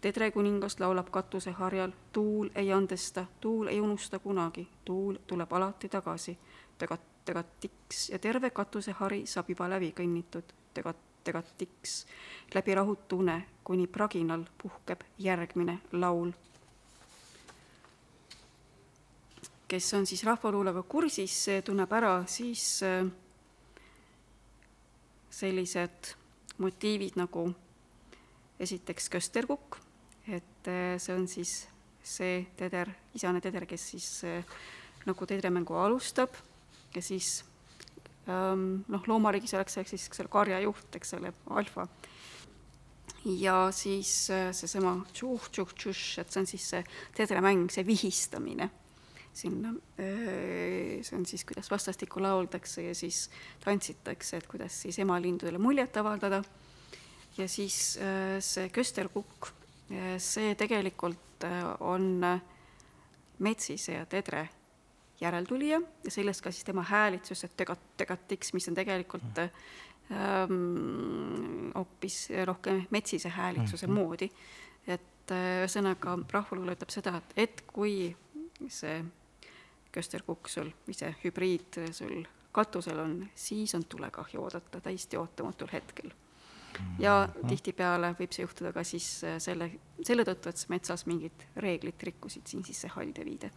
Tedre kuningas laulab katuseharjal, tuul ei andesta, tuul ei unusta kunagi, tuul tuleb alati tagasi. tegat, tegat tiks ja terve katusehari saab juba läbi kõnnitud, tegat, tegat tiks, läbi rahutu une, kuni praginal puhkeb järgmine laul. kes on siis rahvaluulega kursis, see tunneb ära siis äh, sellised motiivid nagu esiteks kösterkukk, et äh, see on siis see teder, isane teder, kes siis äh, nagu tedremängu alustab ja siis ähm, noh, loomariigis oleks selleks siis selle karjajuht, eks ole, alfa. ja siis äh, seesama tšuh-tšuh-tšuš, et see on siis see tedremäng, see vihistamine sinna, see on siis, kuidas vastastikku lauldakse ja siis tantsitakse, et kuidas siis emalindudele muljet avaldada ja siis äh, see kösterkukk, äh, see tegelikult äh, on Metsise ja Tedre järeltulija ja sellest ka siis tema häälitsus, et tegat-, tegatiks, mis on tegelikult hoopis ähm, rohkem metsise häälitsuse mm -hmm. moodi. et ühesõnaga rahvaluule ütleb seda, et, et kui see kösterkukk sul või see hübriid sul katusel on, siis on tulekahju oodata täiesti ootamatul hetkel ja tihtipeale võib see juhtuda ka siis äh, selle, selle tõttu, et sa metsas mingit reeglit rikkusid, siin siis see halde viide.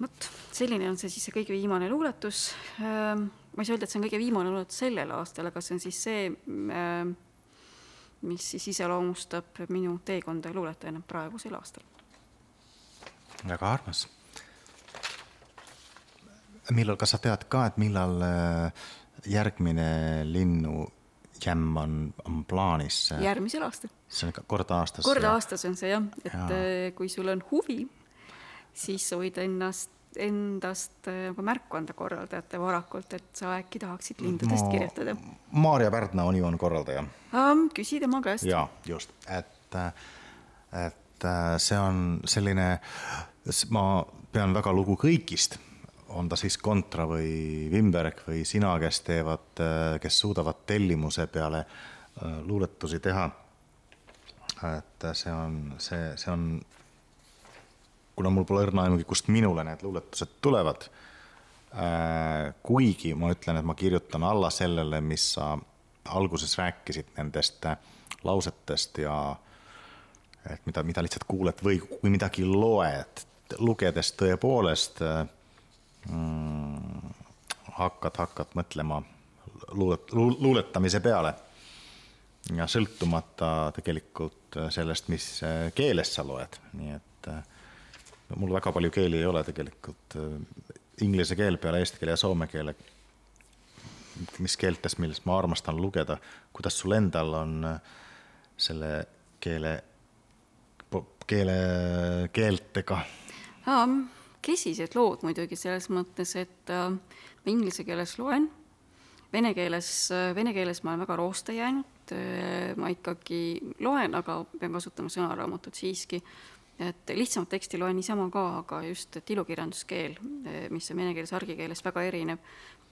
vot, selline on see siis see kõige viimane luuletus. Ähm, ma ei saa öelda, et see on kõige viimane luuletus sellel aastal, aga see on siis see, ähm, mis siis iseloomustab minu teekonda luuletajana praegusel aastal. väga armas. Millal, kas sa tead ka, et millal äh, järgmine linnu jämm on, on plaanis? järgmisel aastal. see on kord aastas? kord aastas on see jah, et ja. Äh, kui sul on huvi, siis sa võid ennast endast äh, nagu märku anda korraldajate varakult, et sa äkki tahaksid lindudest Ma, kirjutada? Maarja Pärna on ju on korraldaja um,. küsi tema käest. jaa, just, et, et äh, see on selline, ma pean väga lugu kõigist, on ta siis Kontra või Wimberg või sina, kes teevad, äh, kes suudavad tellimuse peale luuletusi teha. et see on, see, see on kuna mul pole õrna aimugi, kust minule need luuletused tulevad äh,. kuigi ma ütlen, et ma kirjutan alla sellele, mis sa alguses rääkisid nendest äh, lausetest ja et mida, mida lihtsalt kuuled või kui midagi loed, lugedes tõepoolest äh, mm, hakkad, hakkad mõtlema luulet-, luuletamise peale. ja sõltumata tegelikult sellest, mis keeles sa loed, nii et mul väga palju keeli ei ole tegelikult, inglise keel peale eesti keele ja soome keele. mis keeltest, millest ma armastan lugeda, kuidas sul endal on selle keele, keele, keeltega? Kesised lood muidugi selles mõttes, et äh, ma inglise keeles loen, vene keeles, äh, vene keeles ma olen väga rooste jäänud, ma ikkagi loen, aga pean kasutama sõnaraamatut siiski. Et lihtsamat teksti loen niisama ka, aga just, et ilukirjanduskeel, mis on vene keeles argikeelest väga erinev,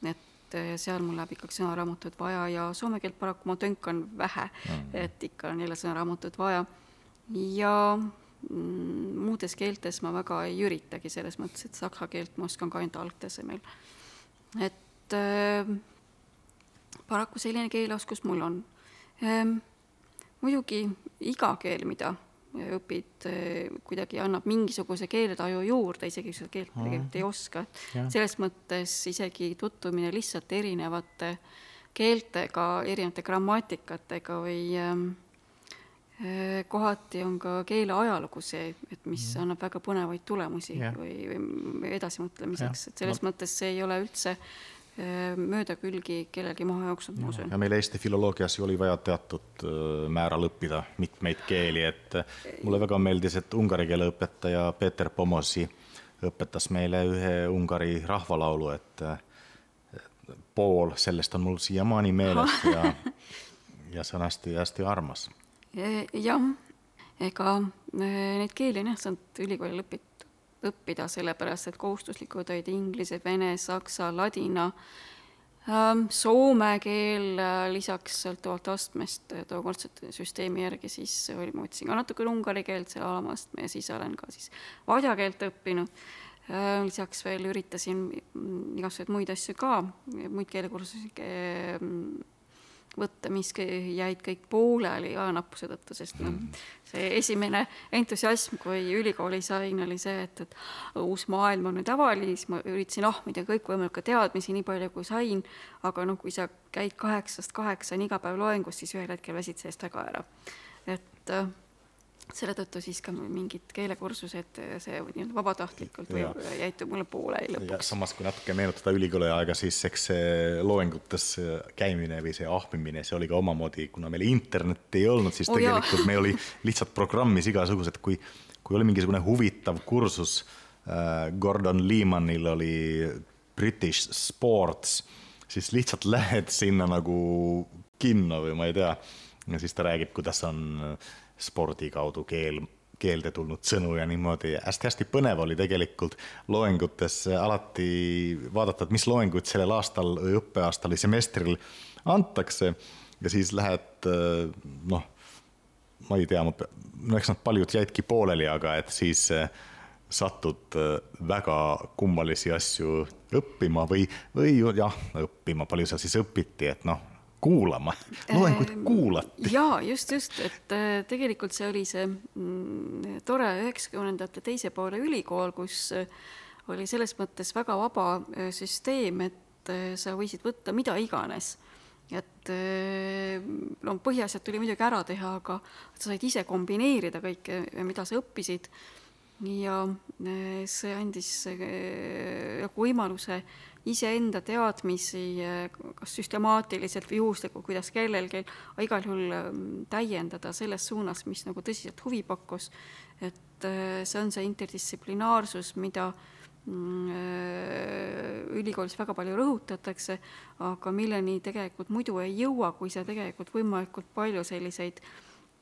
et seal mul läheb ikkagi sõnaraamatut vaja ja soome keelt paraku ma tönkan vähe mm, et ikka on jälle sõnaraamatut vaja. ja muudes keeltes ma väga ei üritagi, selles mõttes, et saksa keelt ma oskan ka ainult algtasemel. et äh, paraku selline keeleoskus mul on ehm,. muidugi iga keel, mida õpid, eh, kuidagi annab mingisuguse keeletaju juurde, isegi kui sa keelt tegelikult ei oska. selles mõttes isegi tutvumine lihtsalt erinevate keeltega, erinevate grammatikatega või ähm, kohati on ka keele ajalugu see, et mis annab väga põnevaid tulemusi ja. või, või edasimõtlemiseks, et selles no. mõttes see ei ole üldse Äh, mööda külgi kellelgi maha jooksnud, ma usun. ja meil Eesti filoloogias ju oli vaja teatud äh, määral õppida mitmeid keeli, et äh, mulle väga meeldis, et ungari keele õpetaja Peeter Pomosi õpetas meile ühe Ungari rahvalaulu, et pool sellest on mul siiamaani meeles <laughs> ja, ja see on hästi-hästi armas. Jah, ega neid keeli on jah saanud ülikoolil õpita õppida, sellepärast et kohustuslikud olid inglise, vene, saksa, ladina, ähm, soome keel äh, lisaks sõltuvalt astmest äh, tookordsete süsteemi järgi, siis oli, ma võtsin ka natukene ungari keelt seal alamastme ja siis olen ka siis vadja keelt õppinud. Äh, lisaks veel üritasin igasuguseid muid asju ka, muid keelekursusi võtta, mis jäid kõik pooleli ajanappuse tõttu, sest noh, see esimene entusiasm, kui ülikooli sain, oli see, et, et uus maailm on nüüd avali, siis ma üritasin ahmida kõikvõimalikke teadmisi nii palju, kui sain, aga noh, kui sa käid kaheksast kaheksani iga päev loengus, siis ühel hetkel väsid sellest väga ära. et äh, selle tõttu siis ka mingid keelekursused, see nii-öelda vabatahtlikult või jäid mulle pooleli lõpuks. samas, kui natuke meenutada ülikooli aega, siis eks see loengutes käimine või see ahmimine, see oli ka omamoodi, kuna meil internetti ei olnud, siis oh, tegelikult jah. meil oli lihtsalt programmis igasugused, kui, kui oli mingisugune huvitav kursus äh,, Gordon Lehmanil oli British Sports, siis lihtsalt lähed sinna nagu kinno või ma ei tea, ja siis ta räägib, kuidas on äh, spordi kaudu keel, keelde tulnud sõnu ja niimoodi. Hästi-hästi põnev oli tegelikult loengutes alati vaadata, et mis loenguid sellel aastal õppeaastal või semestril antakse. Ja siis lähed noh, ma ei tea, no eks nad paljud jäidki pooleli, aga et siis satud väga kummalisi asju õppima või, või jah, õppima, palju seal siis õpiti, et noh, kuulama, loenguid ehm, kuulati. jaa, just, just, et äh, tegelikult see oli see mm, tore üheksakümnendate teise poole ülikool, kus äh, oli selles mõttes väga vaba äh, süsteem, et sa võisid võtta mida iganes. et no põhiasjad tuli muidugi ära teha, aga sa said ise kombineerida kõike, mida sa õppisid ja see andis nagu võimaluse iseenda teadmisi kas süstemaatiliselt või juhuslikult, kuidas kellelgi, aga igal juhul ähm, täiendada selles suunas, mis nagu tõsiselt huvi pakkus. et äh, see on see interdistsiplinaarsus, mida mm, äh, ülikoolis väga palju rõhutatakse, aga milleni tegelikult muidu ei jõua, kui sa tegelikult võimalikult palju selliseid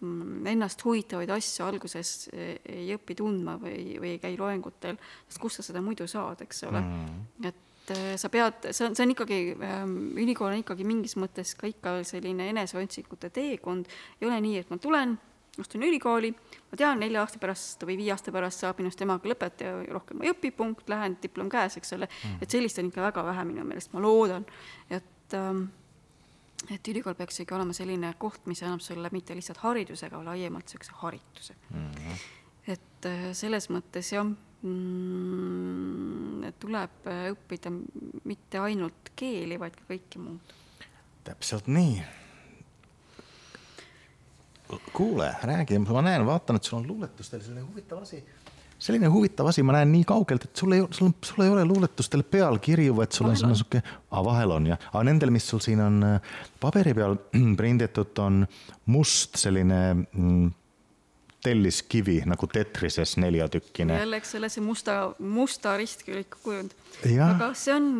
mm, ennast huvitavaid asju alguses ei õpi tundma või, või ei käi loengutel, sest kust sa seda muidu saad, eks ole? Mm.. et et äh, sa pead, see on, see on ikkagi ähm,, ülikool on ikkagi mingis mõttes ka ikka selline eneseotsikute teekond, ei ole nii, et ma tulen, astun ülikooli, ma tean, nelja aasta pärast või viie aasta pärast saab minust emaga lõpetaja, rohkem ei õpi, punkt, lähen, diplom käes, eks ole mm., et sellist on ikka väga vähe minu meelest, ma loodan, et ähm, et ülikool peaks ikkagi olema selline koht, mis annab sulle mitte lihtsalt hariduse, aga laiemalt niisuguse harituse mm. -hmm. et äh, selles mõttes jah tuleb õppida mitte ainult keeli, vaid ka kõike muud. täpselt nii. kuule, räägi, ma näen, vaatan, et sul on luuletustel selline huvitav asi selline huvitav asi, ma näen nii kaugelt, et sul ei, sul, sul ei ole luuletustel pealkirju, vaid sul vahel on sihuke, aa vahel on jah, aga nendel, mis sul siin on äh, paberi peal prinditud, on must selline mm, telliskivi nagu Tetrises neljatükkine. jälle, eks ole, see musta, musta ristküliku kujund. aga see on,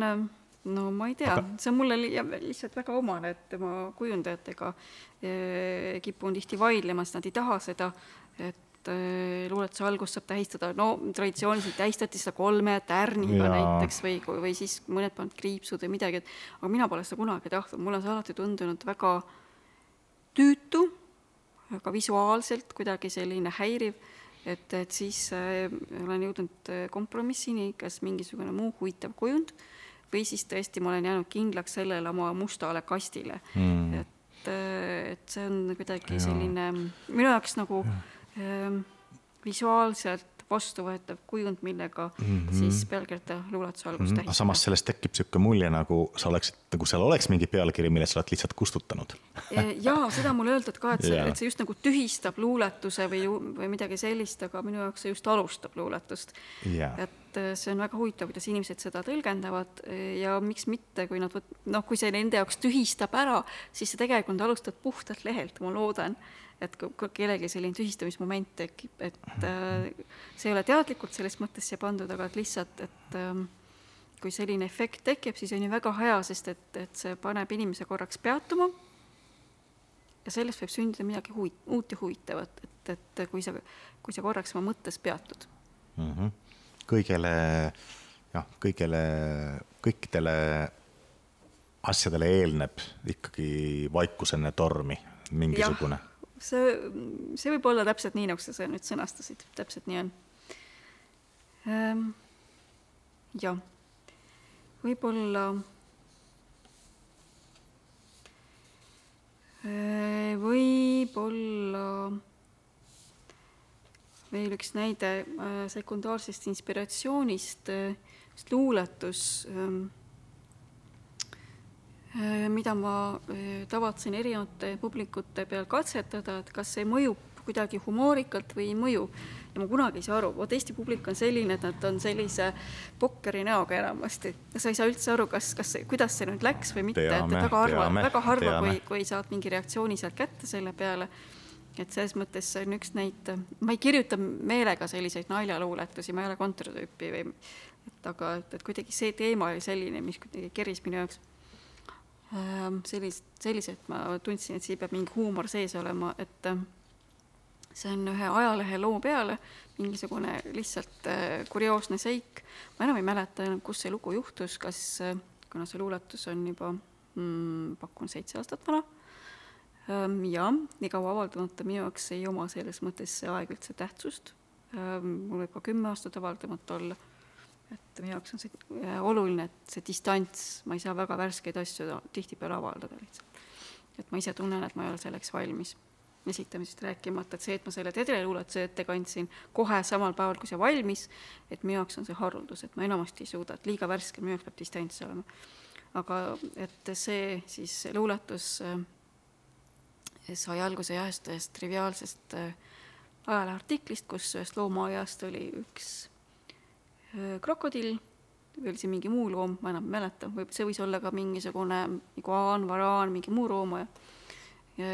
no ma ei tea aga..., see on mulle li lihtsalt väga omane, et ma kujundajatega eh, kipun tihti vaidlema, sest nad ei taha seda, et eh, luuletuse algust saab tähistada, no traditsiooniliselt tähistati seda kolme tärniga ja. näiteks või, või siis mõned panevad kriipsud või midagi, et aga mina pole seda kunagi tahtnud, mulle on see alati tundunud väga tüütu ka visuaalselt kuidagi selline häiriv, et, et siis äh, olen jõudnud äh, kompromissini, kas mingisugune muu huvitav kujund või siis tõesti ma olen jäänud kindlaks sellele oma mustale kastile. Mm.. et, äh, et see on kuidagi ja. selline minu jaoks nagu äh, visuaalselt vastuvõetav kujund, millega mm -hmm. siis pealkirjata luuletuse algust mm -hmm. tähistada. samas sellest tekib niisugune mulje, nagu sa oleksid, nagu seal oleks mingi pealkiri, mille sa oled lihtsalt kustutanud e, jaa, seda mulle öeldud ka, et see, et see just nagu tühistab luuletuse või, või midagi sellist, aga minu jaoks see just alustab luuletust. et e, see on väga huvitav, kuidas inimesed seda tõlgendavad e, ja miks mitte, kui nad võt-, noh, kui see nende jaoks tühistab ära, siis sa tegelikult alustad puhtalt lehelt, ma loodan et kui kellelgi selline tühistamismoment tekib, et äh, see ei ole teadlikult selles mõttes siia pandud, aga et lihtsalt, et ähm, kui selline efekt tekib, siis on ju väga hea, sest et, et see paneb inimese korraks peatuma ja sellest võib sündida midagi huvi-, uut ja huvitavat, et, et kui sa, kui sa korraks oma mõttes peatud mm. -hmm. kõigele, jah, kõigele, kõikidele asjadele eelneb ikkagi vaikusene tormi mingisugune see, see võib olla täpselt nii, nagu sa seda nüüd sõnastasid, täpselt nii on ehm,. jah, võib-olla ehm, võib-olla veel üks näide äh, sekundaarsest inspiratsioonist, äh, luuletus ähm, Äh, mida ma äh, tavatsen erinevate publikute peal katsetada, et kas see mõjub kuidagi humoorikalt või ei mõju. ja ma kunagi ei saa aru, vot Eesti publik on selline, et nad on sellise pokkeri näoga enamasti. sa ei saa üldse aru, kas, kas, kuidas see nüüd läks või mitte, et väga harva, väga harva, kui, kui saad mingi reaktsiooni sealt kätte selle peale. et selles mõttes see on üks näite, ma ei kirjuta meelega selliseid naljaluuletusi, ma ei ole kontrtüüpi või et aga, et, et kuidagi see teema oli selline, mis kuidagi keris minu jaoks sellist, selliselt ma tundsin, et siin peab mingi huumor sees olema, et äh, see on ühe ajalehe loo peale mingisugune lihtsalt äh, kurioosne seik. ma enam ei mäleta enam, kus see lugu juhtus, kas, kuna see luuletus on juba mm, pakun seitse aastat vana. Ja nii kaua avaldamata minu jaoks ei oma selles mõttes see aeg üldse tähtsust. Mul võib ka kümme aastat avaldamata olla et minu jaoks on see äh, oluline, et see distants, ma ei saa väga värskeid asju tihtipeale avaldada lihtsalt. et ma ise tunnen, et ma ei ole selleks valmis. esitamisest rääkimata, et see, et ma selle tedreluuletuse ette kandsin kohe samal päeval, kui see valmis, et minu jaoks on see haruldus, et ma enamasti ei suuda, et liiga värske, minu jaoks peab distants olema. aga et see siis luuletus äh, sai alguse jah, ühest, triviaalsest äh, ajaleheartiklist, kus ühest loomaaiast oli üks krokodill või oli see mingi muu loom, ma enam ei mäleta, või see võis olla ka mingisugune haan, varaan, mingi muu loom ja, ja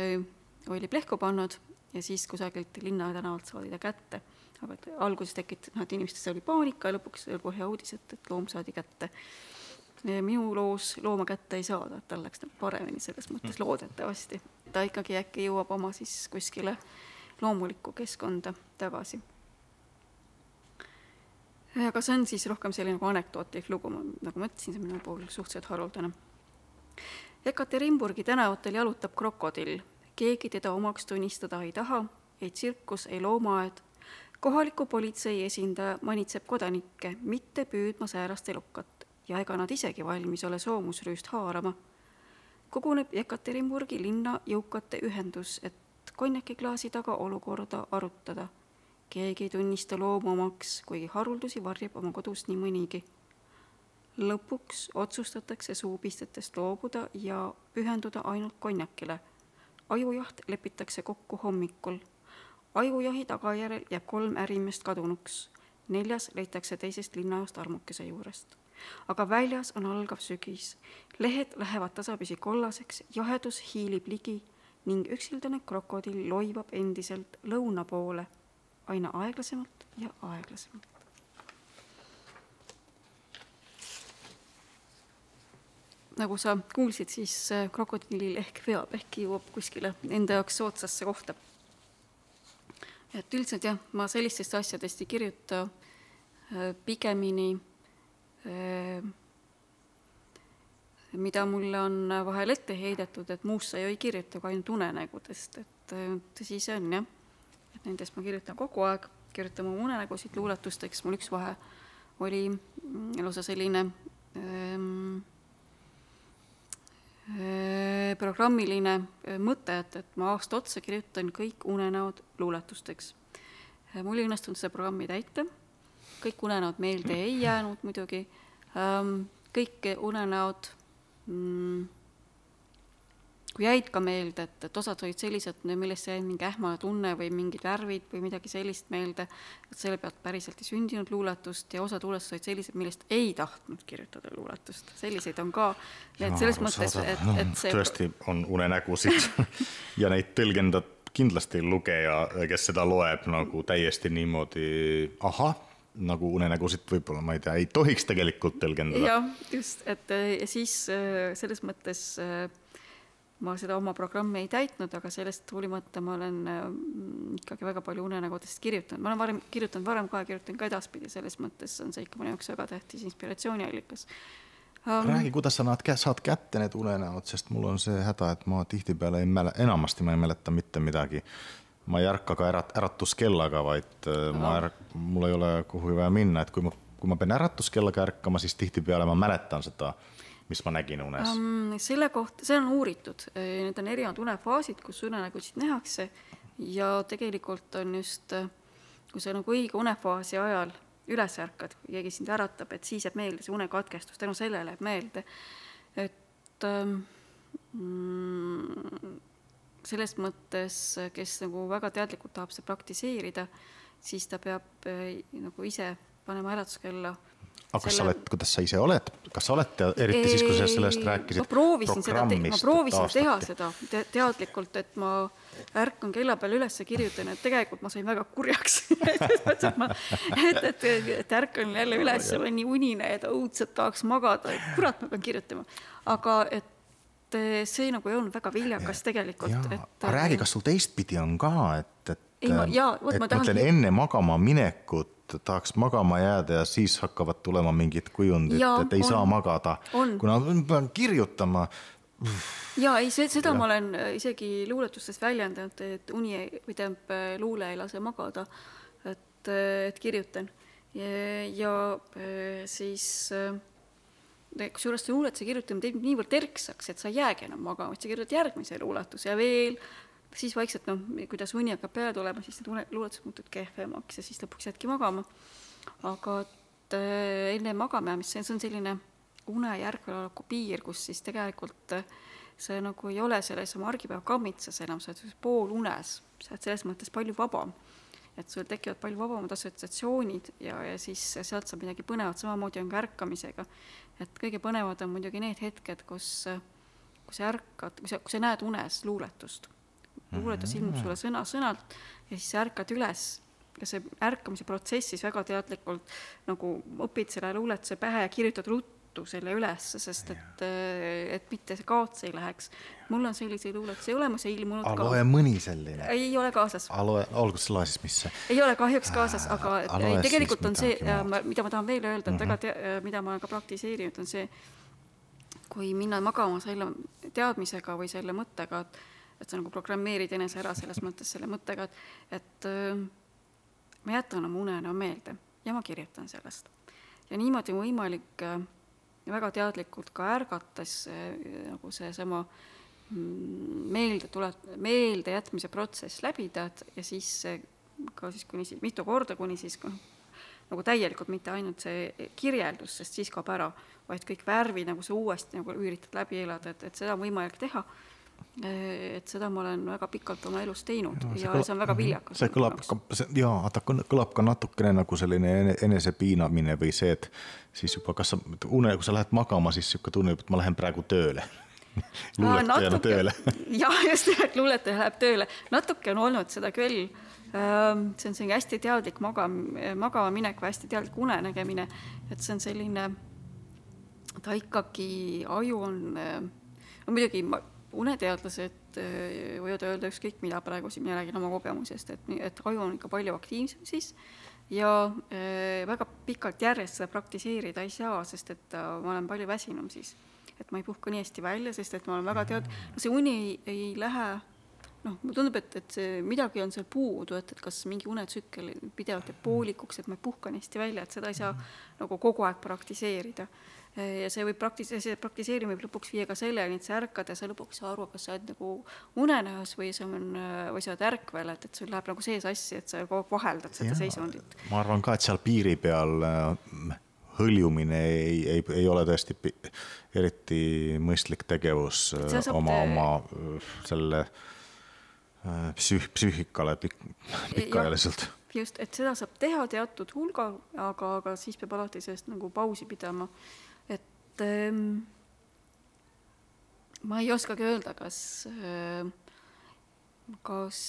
oli plehku pannud ja siis kusagilt linna tänavalt saadi ta kätte. aga et alguses tekitas, noh, et inimestes oli paanika ja lõpuks oli kohe uudis, et, et loom saadi kätte. minu loos looma kätte ei saada, et tal läks nagu paremini selles mõttes loodetavasti. ta ikkagi äkki jõuab oma siis kuskile loomulikku keskkonda tagasi. Aga see on siis rohkem selline nagu anekdootlik lugu, nagu ma ütlesin, see on minu puhul suhteliselt haruldane. Ekaterinburgi tänavatel jalutab krokodill keegi teda omaks tunnistada ei taha, ei tsirkus, ei loomaaed. kohaliku politsei esindaja manitseb kodanikke mitte püüdma säärast elukat ja ega nad isegi valmis ole soomusrüüst haarama. koguneb Jekaterinburgi linna jõukate ühendus, et konjakiklaasi taga olukorda arutada. Keegi ei tunnista loomu omaks, kuigi haruldusi varjab oma kodus nii mõnigi lõpuks otsustatakse suupistetest loobuda ja pühenduda ainult konjakile ajujaht lepitakse kokku hommikul. ajujahi tagajärjel jääb kolm ärimeest kadunuks. neljas leitakse teisest linnaosast armukese juurest. aga väljas on algav sügis. lehed lähevad tasapisi kollaseks, jahedus hiilib ligi ning üksildane krokodill loibab endiselt lõuna poole aina aeglasemalt ja aeglasemalt. nagu sa kuulsid, siis äh, krokodillil ehk veab, ehk jõuab kuskile enda jaoks soodsasse kohta. et üldiselt jah, ma sellistest asjadest ei kirjuta, äh, pigemini äh, mida mulle on vahel ette heidetud, et muust sa ju ei kirjuta kui ainult unenägudest, et tõsi see on jah. Et nendest ma kirjutan kogu aeg, kirjutan oma unenägusid luuletusteks, mul üks vahe oli mm, lausa selline ähm, Äh, programmiline äh, mõte, et, et ma aasta otsa kirjutan kõik unenäod luuletusteks. Äh, mul ei õnnestunud seda programmi täita, kõik unenäod meelde ei jäänud muidugi, ähm, kõik unenäod mm, kui jäid ka meelde, et, et osad olid sellised, millest jäi mingi ähmane tunne või mingid värvid või midagi sellist meelde, et selle pealt päriselt ei sündinud luuletust ja osad luuletused olid sellised, millest ei tahtnud kirjutada luuletust, selliseid on ka. et selles mõttes, et, et see tõesti on unenägusid <laughs> ja neid tõlgendab kindlasti lugeja, kes seda loeb nagu täiesti niimoodi ahah, nagu unenägusid võib-olla, ma ei tea, ei tohiks tegelikult tõlgendada. jah, just, et ja siis selles mõttes äh, ma seda oma programmi ei täitnud, aga sellest hoolimata ma olen mm, ikkagi väga palju unenägudest kirjutanud, ma olen varem kirjutanud varem ka ja kirjutan ka edaspidi, selles mõttes on see ikka minu jaoks väga tähtis inspiratsiooniallikas um,. räägi, kuidas sa nad saad kätte, need unenäod, sest mul on see häda, et ma tihtipeale ei mäle-, enamasti ma ei mäleta mitte midagi. ma ei ärka ka ärat-, äratuskellaga, vaid uh, ma ärk-, mul ei ole kuhugi vaja minna, et kui ma, kui ma pean äratuskellaga ärkama, siis tihtipeale ma mäletan seda uh, mis ma nägin unes? Um,? selle kohta, see on uuritud, need on erinevad unefaasid, kus unenägusid nähakse. Ja tegelikult on just, kui sa nagu õige unefaasi ajal üles ärkad, keegi sind äratab, et siis jääb meelde see unekatkestus, tänu sellele jääb meelde, et ähm, mm, selles mõttes, kes nagu väga teadlikult tahab seda praktiseerida, siis ta peab äh, nagu ise panema äratuskella aga kas selle... sa oled, kuidas sa ise oled, kas sa oled, eriti siis, kui sa sellest rääkisid? ma proovisin seda, ma proovisin aastati. teha seda te teadlikult, et ma ärkan kella peale üles ja kirjutan, et tegelikult ma sain väga kurjaks <laughs> et ma, et, et, et ärkan jälle üles, olen nii unine, et õudselt tahaks magada, et kurat, ma pean kirjutama. aga et see nagu ei olnud väga viljakas tegelikult. aga räägi, kas sul teistpidi on ka, et, et ei, ma, jaa, vot ma tahan. enne magama minekut tahaks magama jääda ja siis hakkavad tulema mingid kujundid, et ei on, saa magada. kuna ma pean kirjutama. ja ei, see, seda ja. ma olen äh, isegi luuletustes väljendanud, et uni või tähendab, äh, luule ei lase magada. et, äh, et kirjutan ja, ja siis kusjuures see luuletuse kirjutamine teeb niivõrd erksaks, et sa ei jäägi enam magama, et sa kirjutad järgmise luuletuse ja veel siis vaikselt noh, kuidas uni hakkab peale tulema, siis need luuletused muutuvad kehvemaks ja siis lõpuks jäädki magama. aga et äh, enne magama jäämist, see on selline une järgveoleku piir, kus siis tegelikult äh, see nagu ei ole selles oma argipäeva kammitses enam, sa oled poolunes, sa oled selles mõttes palju vabam. et sul tekivad palju vabamad assotsiatsioonid ja, ja siis sealt saab midagi põnevat, samamoodi on ka ärkamisega. et kõige põnevad on muidugi need hetked, kus, kui sa ärkad, kui sa, kui sa näed unes luuletust. Luuletus ilmub sulle sõna-sõnalt ja siis sa ärkad üles ja see ärkamise protsessis väga teadlikult nagu õpid selle luuletuse pähe ja kirjutad ruttu selle ülesse, sest et, äh, et mitte see kaotsi ei läheks. mul on selliseid luuletusi olemas ja ilmunud ka. loe mõni selline. ei ole kaasas. loe, olgu siis loe siis, mis see. ei ole kahjuks kaasas, aga ei, tegelikult on see, mida ma tahan veel öelda, et mm -hmm. väga te-, mida ma olen ka praktiseerinud, on see, kui minna magama selle teadmisega või selle mõttega, et et sa nagu programmeerid enese ära selles mõttes selle mõttega, et, et äh, ma jätan oma unenäo meelde ja ma kirjutan sellest. ja niimoodi on võimalik äh, väga teadlikult ka ärgates nagu seesama mm, meelde tule-, meeldejätmise protsess läbida, et ja siis ka siis kuni siis mitu korda, kuni siis noh, nagu täielikult, mitte ainult see kirjeldus, sest siis kaob ära, vaid kõik värvid nagu sa uuesti nagu üritad läbi elada, et, et seda on võimalik teha et seda ma olen väga pikalt oma elus teinud no, ja kõlab, see on väga mhm. viljakas. see kõlab ka, jaa, vaata kõlab ka natukene nagu selline enesepiinamine või see, et siis juba kas sa une, kui sa lähed magama, siis niisugune tunne, et ma lähen praegu tööle luuletajana tööle <laughs> jah, just nimelt, luuletaja läheb tööle. natuke on olnud seda küll. See on selline hästi teadlik magam-, magama minek või hästi teadlik unenägemine, et see on selline, ta ikkagi, aju on, no muidugi ma uneteadlased eh, võivad öelda ükskõik mida praegu, siin mina räägin oma kogemusest, et, et aju on ikka palju aktiivsem siis ja äh, väga pikalt järjest seda praktiseerida ei saa, sest et äh, ma olen palju väsinum siis. et ma ei puhka nii hästi välja, sest et ma olen väga tead-, no see uni ei, ei lähe noh, mulle tundub, et, et see midagi on seal puudu, et, et kas mingi unetsükkel pidevalt jääb poolikuks, et ma ei puhka nii hästi välja, et seda ei saa nagu kogu aeg praktiseerida ja see võib praktis-, see praktiseerimine võib lõpuks viia ka selleni, et sa ärkad ja sa lõpuks ei saa aru, kas sa oled nagu unenäos või sa on, või sa oled ärkvel, et, et sul läheb nagu see sassi, et sa kogu aeg vaheldad seda ja, seisundit. ma arvan ka, et seal piiri peal äh, hõljumine ei, ei, ei ole tõesti eriti mõistlik tegevus äh, oma, oma äh, selle psüüh-, psüühikale pik-, pikaajaliselt. just, et seda saab teha teatud hulga, aga, aga siis peab alati sellest nagu pausi pidama et ähm, ma ei oskagi öelda, kas äh, kas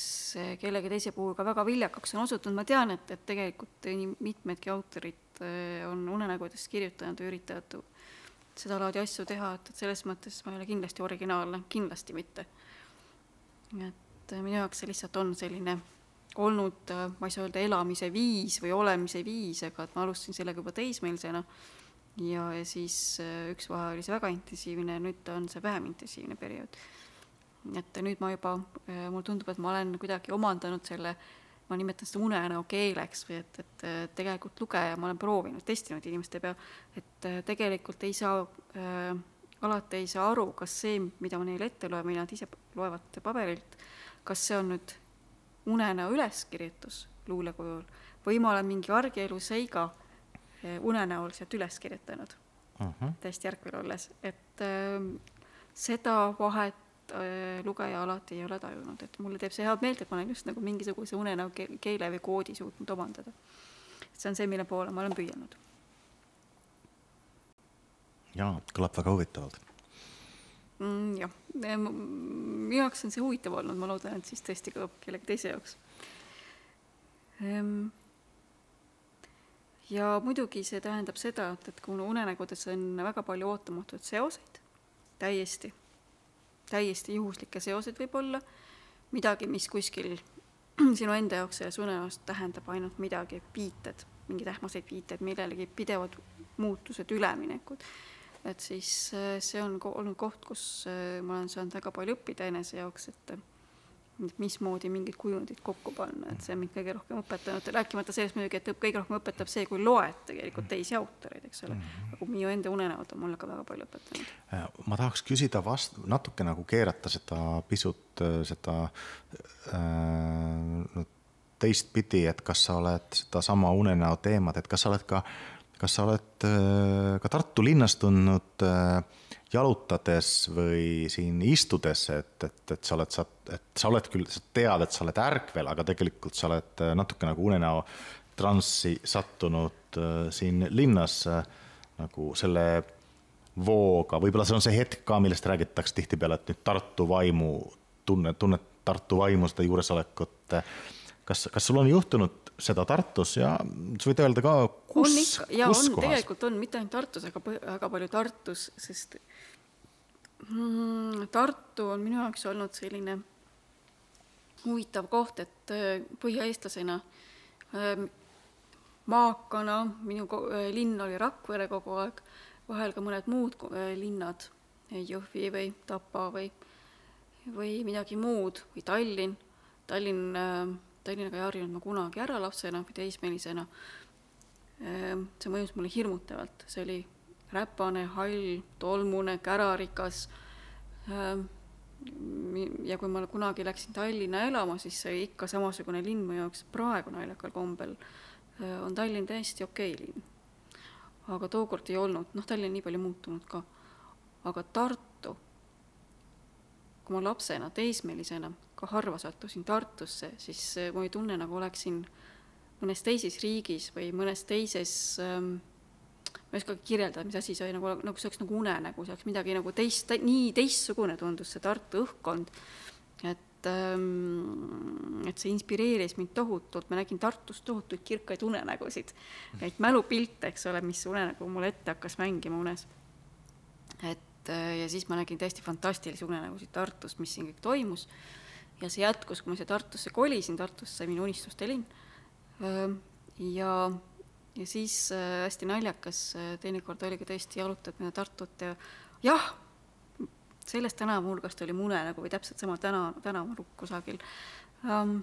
kellegi teise puhul ka väga viljakaks on osutunud, ma tean, et, et tegelikult nii mitmedki autorid äh, on unenägudest kirjutanud ja üritavad sedalaadi asju teha, et, et selles mõttes ma ei ole kindlasti originaalne, kindlasti mitte. et äh, minu jaoks see lihtsalt on selline olnud, ma ei saa öelda elamise viis või olemise viis, aga et ma alustasin sellega juba teismelisena ja, ja siis äh, üks vahe oli see väga intensiivne nüüd on see vähem intensiivne periood. et nüüd ma juba, äh, mulle tundub, et ma olen kuidagi omandanud selle, ma nimetan seda unenäo keeleks või et, et äh, tegelikult lugeja, ma olen proovinud, testinud inimeste peal, et tegelikult ei saa äh,, alati ei saa aru, kas see, mida ma neile ette loen või nad ise loevad paberilt, kas see on nüüd unenäo üleskirjutus luule kujul või ma olen mingi argielu seiga unenäol sealt üles kirjutanud uh -huh. täiesti ärkvel olles, et äh, seda vahet äh, lugeja alati ei ole tajunud, et mulle teeb see head meelt, et ma olen just nagu mingisuguse unenäo keele või koodi suutnud omandada. see on see, mille poole ma olen püüelnud. jaa, kõlab väga huvitavalt mm,. jah, minu jaoks on see huvitav olnud, ma loodan, et siis tõesti kõlab kellegi teise jaoks ehm, ja muidugi see tähendab seda, et, et kuna unenägudes on väga palju ootamatuid seoseid, täiesti, täiesti juhuslikke seoseid võib-olla, midagi, mis kuskil <clears throat> sinu enda jaoks selles unenäos tähendab ainult midagi, viited, mingeid ähmaseid viiteid millelegi, pidevad muutused, üleminekud. et siis äh, see on olnud koht, kus äh, ma olen saanud väga palju õppida enese jaoks, et mismoodi mingid kujundid kokku panna, et see on mind kõige rohkem õpetanud, rääkimata sellest muidugi, et kõige rohkem õpetab see, kui loed tegelikult teisi autoreid, eks ole. Mhm. aga minu enda unenäod on mulle ka väga palju õpetanud. Äh, ma tahaks küsida vast-, natuke nagu keerata seda pisut äh, seda äh, teistpidi, et kas sa oled sedasama unenäo teemat, et kas sa oled ka, kas sa oled äh, ka Tartu linnas tundnud äh, jalutades või siin istudes, et, et, et sa oled, sa, et sa oled küll, sa tead, et sa oled ärkvel, aga tegelikult sa oled äh, natuke nagu unenäo transsi sattunud äh, siin linnas äh, nagu selle vooga, võib-olla see on see hetk ka, millest räägitakse tihtipeale, et nüüd Tartu vaimu tunne, tunned Tartu vaimu, seda juuresolekut. kas, kas sul on juhtunud seda Tartus ja sa võid öelda ka, kus, kus on, kohas? tegelikult on, mitte ainult Tartus, aga väga palju Tartus, sest mm, Tartu on minu jaoks olnud selline huvitav koht, et äh, põhjaeestlasena ähm, maakana, minu äh, linn oli Rakvere kogu aeg, vahel ka mõned muud äh, linnad, Jõhvi või Tapa või, või midagi muud või Tallinn. Tallinn, Tallinnaga ei harjunud ma kunagi ära lapsena või teismelisena. Ähm, see mõjus mulle hirmutavalt, see oli räpane, hall, tolmune, kärarikas. Ähm, ja kui ma kunagi läksin Tallinna elama, siis see ikka samasugune linn mu jaoks praegu naljakal kombel äh, on Tallinn täiesti okei okay linn. aga tookord ei olnud, noh, Tallinn nii palju muutunud ka. aga Tartu, kui ma lapsena, teismelisena ka harva sattusin Tartusse, siis äh, ma ei tunne, nagu oleksin mõnes teises riigis või mõnes teises ähm, ma ei oskagi kirjeldada, mis asi see oli, nagu, nagu see oleks nagu unenägu, see oleks midagi nagu teist, nii teistsugune tundus see Tartu õhkkond, et ähm, et see inspireeris mind tohutult, ma nägin Tartus tohutuid kirkaid unenägusid, neid mälupilte, eks ole, mis unenägu mulle ette hakkas mängima unes. et äh, ja siis ma nägin täiesti fantastilisi unenägusid Tartust, mis siin kõik toimus, ja see jätkus, kui ma siia Tartusse kolisin, Tartust sai minu unistuste linn, ja ja siis äh, hästi naljakas äh, teinekord oligi tõesti jalutad mööda Tartut ja jah, sellest tänavanurgast oli mune nagu või täpselt sama täna, tänavanurk kusagil um,.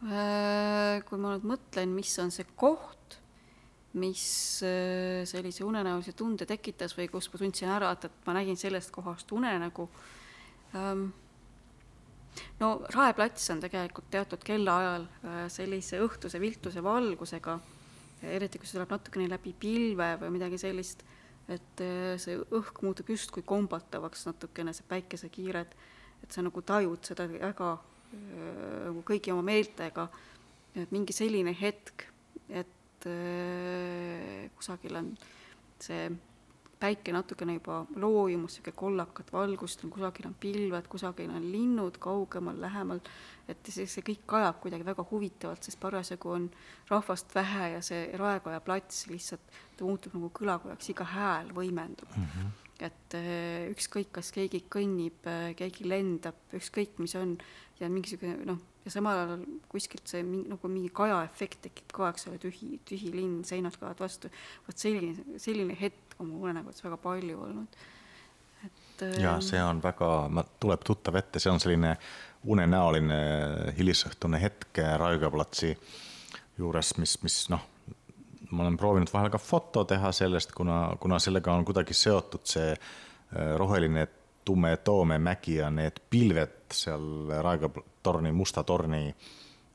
Kui ma nüüd mõtlen, mis on see koht, mis sellise unenäolise tunde tekitas või kus ma tundsin ära, et, et ma nägin sellest kohast unenägu no Rae plats on tegelikult teatud kellaajal äh, sellise õhtuse viltuse valgusega, eriti kui see tuleb natukene läbi pilve või midagi sellist, et äh, see õhk muutub justkui kombatavaks natukene, see päikesekiired, et sa nagu tajud seda väga äh, nagu kõigi oma meeltega, et mingi selline hetk, et kusagil on see päike natukene juba loojumas, niisugune kollakat valgust on, kusagil on pilved, kusagil on linnud kaugemal, lähemal, et see, see kõik ajab kuidagi väga huvitavalt, sest parasjagu on rahvast vähe ja see Raekoja plats lihtsalt, ta muutub nagu kõlakojaks, iga hääl võimendub mm. -hmm. et äh, ükskõik, kas keegi kõnnib, äh, keegi lendab, ükskõik, mis on, ja mingisugune noh, ja samal ajal kuskilt see mingi, nagu mingi kajaefekt tekib ka, eks ole, tühi, tühi linn, seinad kaovad vastu, vot selline, selline hetk on mul unenägudes väga palju olnud. et ja ähm, see on väga, tuleb tuttav ette, see on selline unenäoline hilisõhtune hetk Raekoja platsi juures, mis, mis noh, ma olen proovinud vahel ka foto teha sellest, kuna, kuna sellega on kuidagi seotud see äh, roheline tume Toome mägi ja need pilved seal Raekoja torni, Musta torni äh,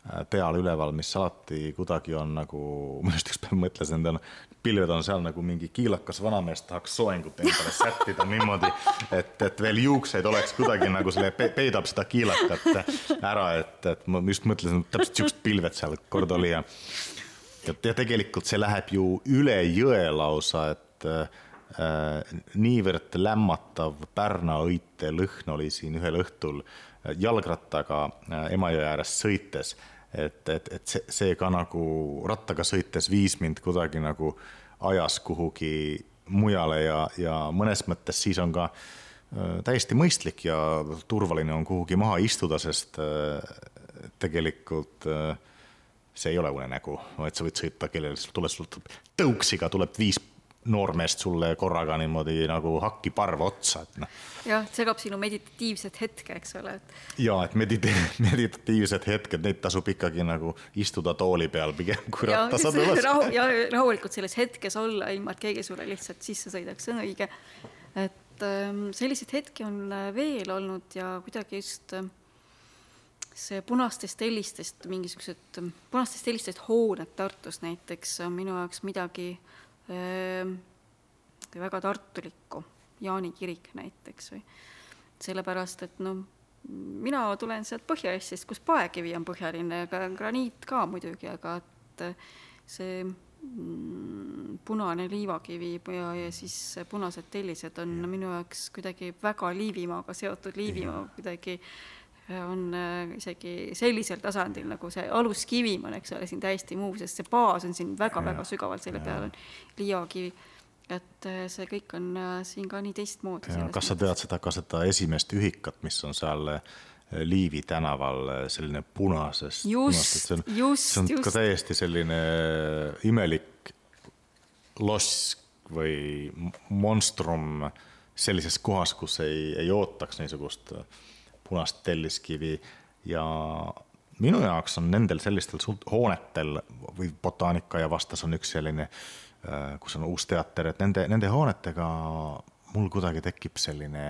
Äh, peal üleval, mis alati kuidagi on nagu, <laughs> ma just üks päev mõtlesin, et on, pilved on seal nagu mingi kiilakas vanamees tahaks soengut endale sättida niimoodi, et, et veel juukseid oleks kuidagi nagu selle pe, peidab seda kiilakat ära, et, et ma just mõtlesin, et täpselt siuksed pilved seal kord oli ja ja, ja tegelikult see läheb ju üle jõe lausa, et äh, niivõrd lämmatav Pärna õite lõhn oli siin ühel õhtul jalgrattaga äh, Emajõe ääres sõites et, et, et see, see ka nagu rattaga sõites viis mind kuidagi nagu ajas kuhugi mujale ja, ja mõnes mõttes siis on ka äh, täiesti mõistlik ja turvaline on kuhugi maha istuda, sest äh, tegelikult äh, see ei ole unenägu, vaid sa võid sõita, kellel tuleb sul tõuksiga tuleb viis noormeest sulle korraga niimoodi nagu hakkiparv otsa, et noh. jah, segab sinu meditatiivset hetke, eks ole, et. ja et medite-, <laughs> meditatiivsed hetked, neid tasub ikkagi nagu istuda tooli peal pigem kui rattasadul rahu, ja rahulikult selles hetkes olla, ilma et keegi sulle lihtsalt sisse sõidaks, see on õige. et ähm, selliseid hetki on äh, veel olnud ja kuidagi just äh, see punastest tellistest mingisugused, punastest tellistest hooned Tartus näiteks on minu jaoks midagi äh, väga tartulikku, Jaani kirik näiteks või? Sellepärast, et noh, mina tulen sealt Põhja-Eestist, kus paekivi on põhjaline, aga graniit ka muidugi, aga et see mm, punane liivakivi ja, ja siis punased tellised on minu jaoks kuidagi väga Liivimaaga seotud, Liivimaa kuidagi äh, on äh, isegi sellisel tasandil, nagu see aluskivim on, eks ole, siin täiesti muu, sest see baas on siin väga-väga sügavalt, selle peal on liivakivi. et äh, see kõik on äh, siin ka nii teistmoodi. kas sa tead seda, ka seda esimest ühikat, mis on seal Liivi tänaval selline punasest. just, just, just. ka täiesti selline imelik loss või monstrum sellises kohas, kus ei, ei ootaks niisugust äh, punast telliskivi ja minu jaoks on nendel sellistel hoonetel või Botaanika ja vastas on üks selline, äh, kus on uus teater, et nende, nende hoonetega mul kuidagi tekib selline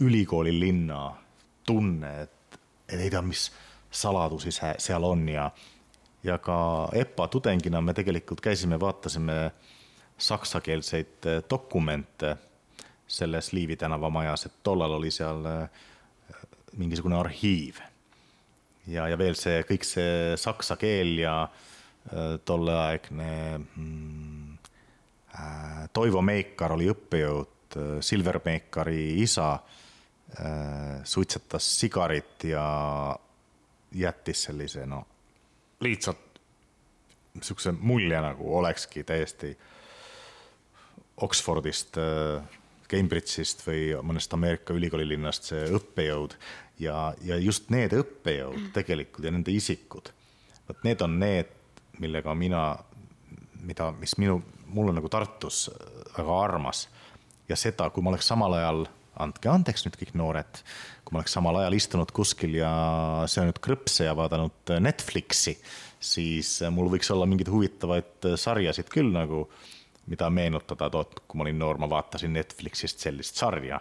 ülikooli linna tunne, et, et ei tea, mis saladusi seal on ja, ja ka EPA tudengina me tegelikult käisime, vaatasime saksakeelseid dokumente selles Liivi tänava majas, et tollal oli seal äh, mingisugune arhiiv. ja, ja veel see kõik see saksa keel ja äh, tolleaegne mm, äh, Toivo Meikar oli õppejõud, Silver Meikari isa suitsetas sigarit ja jättis sellise no lihtsalt niisuguse mulje, nagu olekski täiesti Oxfordist äh, Cambridge'ist või mõnest Ameerika ülikooli linnast see õppejõud ja, ja just need õppejõud tegelikult ja nende isikud, vot need on need, millega mina, mida, mis minu, mul on nagu Tartus väga armas. Ja seda, kui ma oleks samal ajal, andke andeks nüüd kõik noored, kui ma oleks samal ajal istunud kuskil ja söönud krõpse ja vaadanud Netflixi, siis mul võiks olla mingeid huvitavaid sarjasid küll nagu mida meenutada, toot, kui ma olin noor, ma vaatasin Netflixist sellist sarja,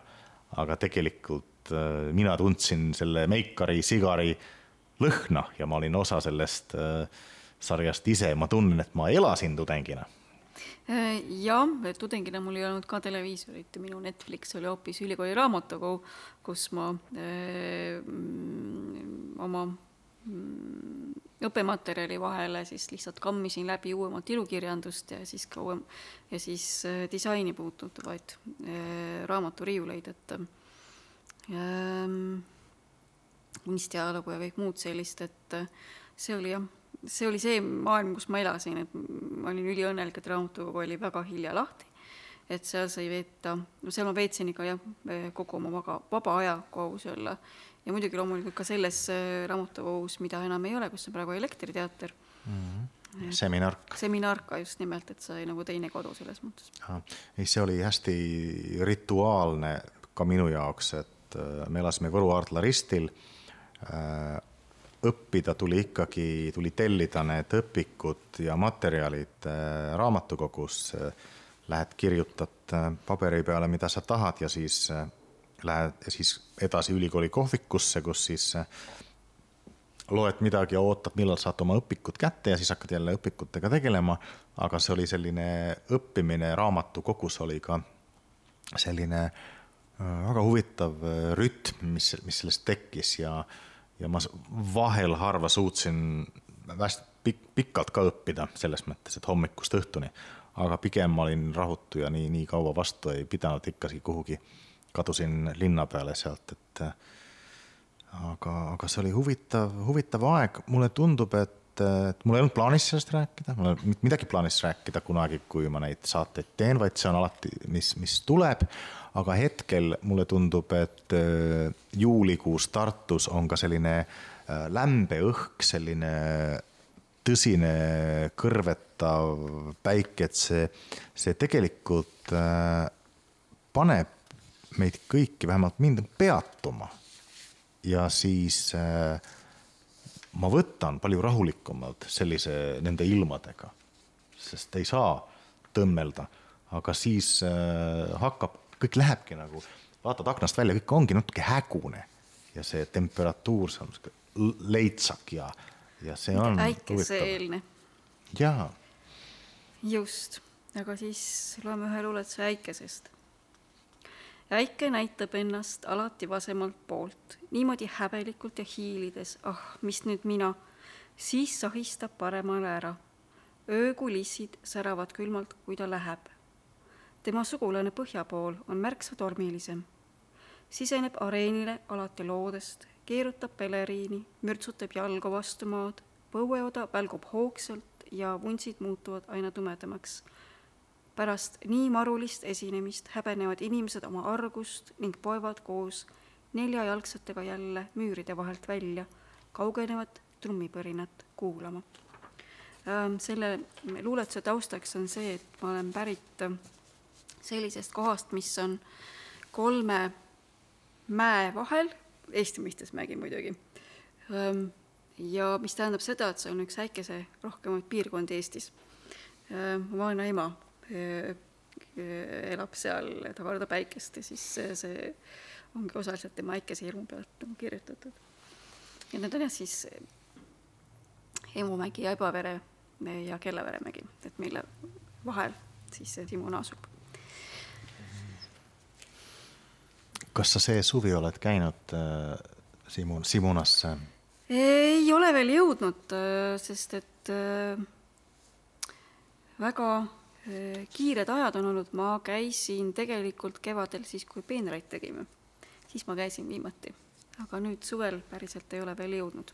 aga tegelikult äh, mina tundsin selle Meikari sigari lõhna ja ma olin osa sellest äh, sarjast ise. Ja ma tunnen, et ma elasin tudengina. Äh, jah, tudengina mul ei olnud ka televiisorit, minu Netflix oli hoopis ülikooli raamatukogu, kus ma öö, mm, oma õppematerjali vahele siis lihtsalt kammisin läbi uuemat ilukirjandust ja siis ka uuem ja siis äh, disaini puudutavaid äh, raamaturiiuleid, et ähm, kunstiajalugu ja kõik muud sellist, et äh, see oli jah, see oli see maailm, kus ma elasin, et ma olin üliõnnelik, et raamatukogu oli väga hilja lahti. et seal sai veeta, no seal ma veetsin ikka jah, kogu oma vaba, vaba aja koos olla ja muidugi loomulikult ka selles äh, raamatukogus, mida enam ei ole, kus on praegu Elektriteater mm. -hmm. seminark. seminarka just nimelt, et sai nagu teine kodu selles mõttes. ei, see oli hästi rituaalne ka minu jaoks, et äh, me elasime Võru-Aardla ristil. Äh, õppida tuli ikkagi, tuli tellida need õpikud ja materjalid raamatukogus. Lähed, kirjutad paberi peale, mida sa tahad ja siis lähed siis edasi ülikooli kohvikusse, kus siis äh, loed midagi ja ootad, millal saad oma õpikud kätte ja siis hakkad jälle õpikutega tegelema. aga see oli selline õppimine raamatukogus oli ka selline äh, väga huvitav äh, rütm, mis, mis sellest tekkis ja, ja ma vahel harva suutsin hästi pikk, pikalt ka õppida selles mõttes, et hommikust õhtuni, aga pigem ma olin rahutu ja nii, nii kaua vastu ei pidanud ikkagi kuhugi kadusin linna peale sealt, et aga, aga see oli huvitav, huvitav aeg, mulle tundub, et, et mul ei olnud plaanis sellest rääkida, mul ei olnud midagi plaanis rääkida kunagi, kui ma neid saateid teen, vaid see on alati, mis, mis tuleb. aga hetkel mulle tundub, et äh, juulikuus Tartus on ka selline äh, lämbe õhk, selline tõsine kõrvetav päike, et see, see tegelikult äh, paneb meid kõiki, vähemalt mind, peatuma. ja siis äh, ma võtan palju rahulikumalt sellise, nende ilmadega, sest ei saa tõmmelda, aga siis äh, hakkab, kõik lähebki nagu, vaatad aknast välja, kõik ongi natuke hägune ja see temperatuur, see on leitsak ja, ja see on. äikeseelne. jaa. just, aga siis loeme ühe luuletuse äikesest äike näitab ennast alati vasemalt poolt, niimoodi häbelikult ja hiilides, ah, mis nüüd mina, siis sahistab paremale ära. öökulissid säravad külmalt, kui ta läheb. tema sugulane põhja pool on märksa tormilisem. siseneb areenile alati loodest, keerutab peleriini, mürtsutab jalgu vastu maad, põueoda välgub hoogsalt ja vuntsid muutuvad aina tumedamaks pärast nii marulist esinemist häbenevad inimesed oma argust ning poevad koos neljajalgsetega jälle müüride vahelt välja, kaugenevat trummipõrinat kuulama. Ähm, selle luuletuse taustaks on see, et ma olen pärit äh, sellisest kohast, mis on kolme mäe vahel, Eesti mõistes mägi muidugi, ähm, ja mis tähendab seda, et see on üks väikese rohkemaid piirkondi Eestis. Ähm, vanaema elab seal, ta kardab päikest ja siis see, ongi osaliselt tema äikesehirmu pealt nagu kirjutatud. ja need on jah siis Emumägi ja Ebavere ja Kellavere mägi, et mille vahel siis see Simon asub. kas sa see suvi oled käinud äh, Simon, Simonasse? ei ole veel jõudnud, äh, sest et äh, väga Äh, kiired ajad on olnud, ma käisin tegelikult kevadel siis, kui peenraid tegime. siis ma käisin viimati, aga nüüd suvel päriselt ei ole veel jõudnud.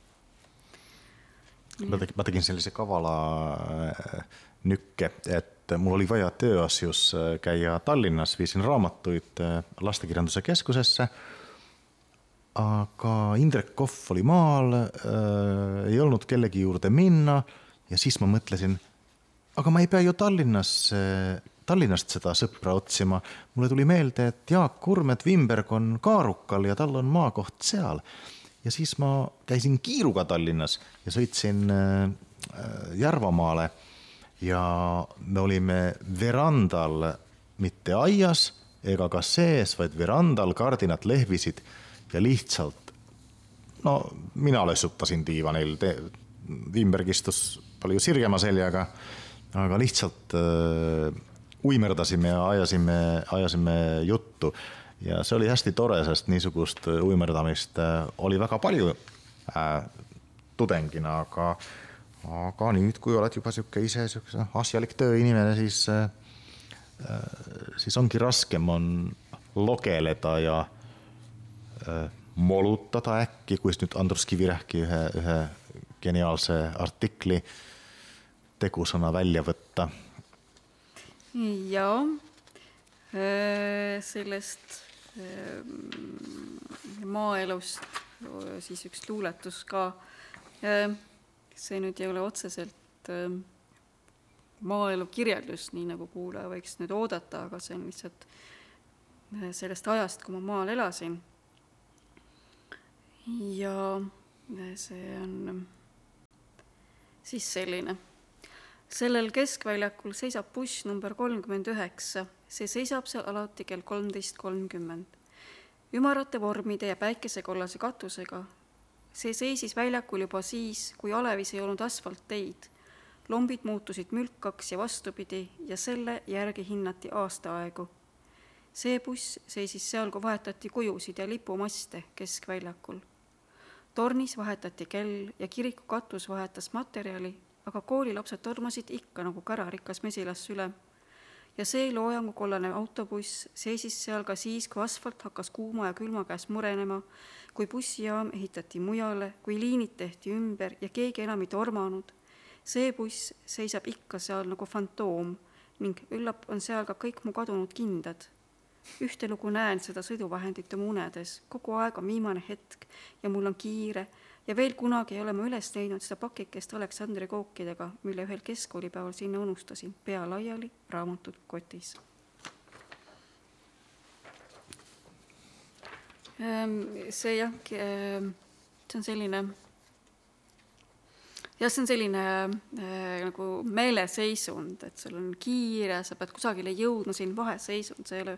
ma tegin, ma tegin sellise kavala äh, nükke, et mul oli vaja tööasjus äh, käia Tallinnas, viisin raamatuid lastekirjanduse keskusesse. Aga Indrek Kohv oli maal äh,, ei olnud kellegi juurde minna. Ja siis ma mõtlesin aga ma ei pea ju Tallinnas, Tallinnast seda sõpra otsima. mulle tuli meelde, et Jaak Kurmet Wimberg on Kaarukal ja tal on maakoht seal. ja siis ma käisin kiiruga Tallinnas ja sõitsin äh, Järvamaale ja me olime verandal, mitte aias ega ka sees, vaid verandal, kardinad lehvisid ja lihtsalt no mina lössutasin diivanil, Wimberg istus palju sirgema seljaga aga lihtsalt äh, uimerdasime ja ajasime, ajasime juttu. Ja see oli hästi tore, sest niisugust uimerdamist äh, oli väga palju äh, tudengina, aga, aga nüüd, kui oled juba niisugune ise niisugune asjalik tööinimene, siis äh,, siis ongi raskem on logeleda ja äh, molutada äkki, kus nüüd Andrus Kivirähki ühe, ühe geniaalse artikli äh, tegusõna välja võtta? jaa, äh, sellest äh, maaelust äh, siis üks luuletus ka. see nüüd ei ole otseselt maaelu kirjeldus, nii nagu kuulaja võiks nüüd oodata, aga see on lihtsalt sellest ajast, kui ma maal elasin. ja see on siis selline sellel keskväljakul seisab buss number kolmkümmend üheksa, see seisab seal alati kell kolmteist kolmkümmend. ümarate vormide ja päikesekollase katusega. see seisis väljakul juba siis, kui alevis ei olnud asfaltteid. lombid muutusid mülkaks ja vastupidi ja selle järgi hinnati aastaaegu. see buss seisis seal, kui vahetati kujusid ja lipumaste keskväljakul tornis vahetati kell ja kiriku katus vahetas materjali aga koolilapsed tormasid ikka nagu kärarikas mesilasülem. ja see loojangukollane autobuss seisis seal ka siis, kui asfalt hakkas kuuma ja külma käes murenema, kui bussijaam ehitati mujale, kui liinid tehti ümber ja keegi enam ei tormanud. see buss seisab ikka seal nagu fantoom ning üllap on seal ka kõik mu kadunud kindad. ühtelugu näen seda sõiduvahendit oma unedes, kogu aeg on viimane hetk ja mul on kiire ja veel kunagi ei ole ma üles leidnud seda pakikest Aleksandri kookidega, mille ühel keskkoolipäeval sinna unustasin, pea laiali, raamatud kotis. Ehm, see jah, ehm, see on selline jah, see on selline äh, nagu meeleseisund, et sul on kiire, sa pead kusagile jõudma, selline vaheseisund, sa ei ole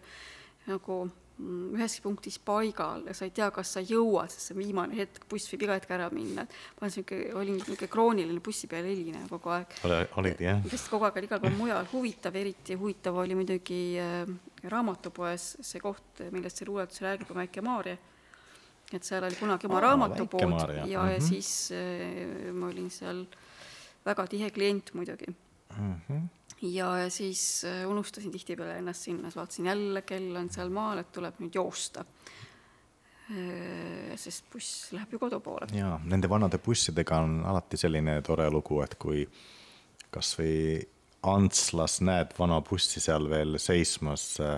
nagu mm, üheski punktis paigal ja sa ei tea, kas sa jõuad, sest see viimane hetk, buss võib iga hetk ära minna, et ma niisugune, olin niisugune krooniline bussi peal helineja kogu aeg. olid jah? sest kogu aeg oli igal pool mujal huvitav, eriti huvitav oli muidugi äh, raamatupoes see koht, millest see luuletus räägib, on Väike Maarja et seal oli kunagi oma raamatupood ja, ja mm -hmm. siis äh, ma olin seal väga tihe klient muidugi mm. -hmm. Ja, ja siis äh, unustasin tihtipeale ennast sinna, siis vaatasin jälle, kell on seal maal, et tuleb nüüd joosta äh,. sest buss läheb ju kodu poole. jaa, nende vanade bussidega on alati selline tore lugu, et kui kasvõi Antslas näed vana bussi seal veel seismas äh,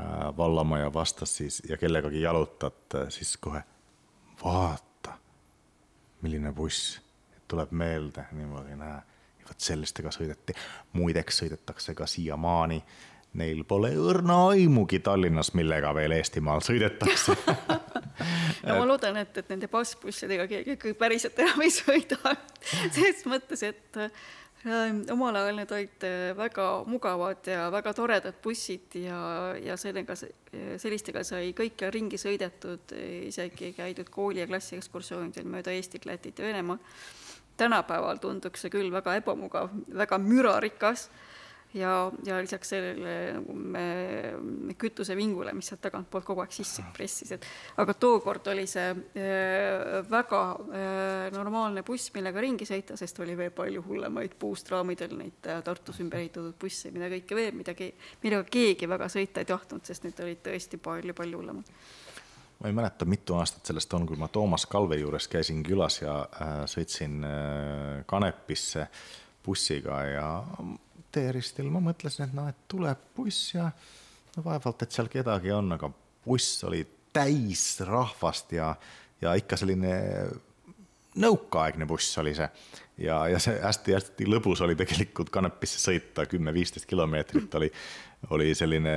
Äh, vallamaja vastas siis ja kellegagi jalutad, siis kohe vaata, milline buss, tuleb meelde niimoodi, näe. Vot sellistega sõideti, muideks sõidetakse ka siiamaani. Neil pole õrna aimugi Tallinnas, millega veel Eestimaal sõidetakse <laughs> no ma loodan, et, et nende bassbussidega keegi päriselt enam ei sõida <laughs> selles mõttes, et omal ajal need olid äh, väga mugavad ja väga toredad bussid ja, ja sellega, sellistega sai kõikjal ringi sõidetud, isegi käidud kooli ja klassiekskursioonidel mööda Eestit, Lätit ja Venemaad. Tänapäeval tunduks see küll väga ebamugav, väga mürarikas. Ja, ja lisaks sellele nagu me kütusevingule, mis sealt tagantpoolt kogu aeg sisse pressis, et aga tookord oli see äh, väga äh, normaalne buss, millega ringi sõita, sest oli veel palju hullemaid puust raamidel neid äh, Tartus ümber ehitatud busse, mida kõike veel, midagi, millega keegi väga sõita ei tahtnud, sest need olid tõesti palju-palju hullemad ma ei mäleta, mitu aastat sellest on, kui ma Toomas Kalve juures käisin külas ja äh, sõitsin äh, Kanepisse bussiga ja teeristil ma mõtlesin, et noh, et tuleb buss ja no vaevalt, et seal kedagi on, aga buss oli täis rahvast ja, ja ikka selline nõukaaegne buss oli see. ja, ja see hästi-hästi lõbus oli tegelikult Kanepisse sõita, kümme-viisteist kilomeetrit oli, oli selline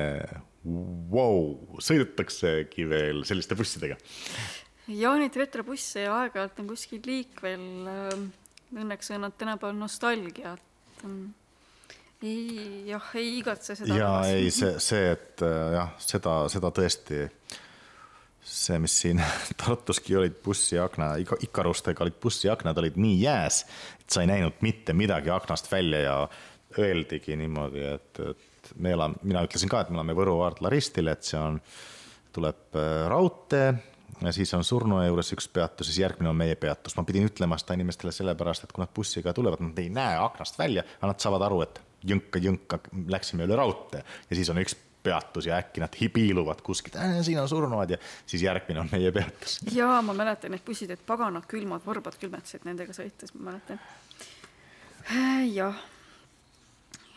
wow,, sõidetaksegi veel selliste bussidega. ja neid retrobusse aeg-ajalt on kuskil liikvel. Õnneks on nad tänapäeval nostalgiat ei, jah, ei igatse seda. ja tagasi. ei, see, see, et äh, jah, seda, seda tõesti, see, mis siin <laughs> Tartuski olid bussiakna, Ikarustega olid bussiaknad olid nii jääs, et sa ei näinud mitte midagi aknast välja ja öeldigi niimoodi, et, et me elame, mina ütlesin ka, et me elame Võru-Aardla ristil, et see on, tuleb äh, raudtee ja siis on surnuaia juures üks peatus, siis järgmine on meie peatus. ma pidin ütlema seda inimestele sellepärast, et kui nad bussiga tulevad, nad ei näe aknast välja, aga nad saavad aru, et jõnka-jõnka läksime üle raudtee ja siis on üks peatus ja äkki nad piiluvad kuskilt äh,, siin on surnuaed ja siis järgmine on meie peatus. jaa, ma mäletan neid bussid, et paganad külmad varbad külmetasid nendega sõites, ma mäletan. Jah,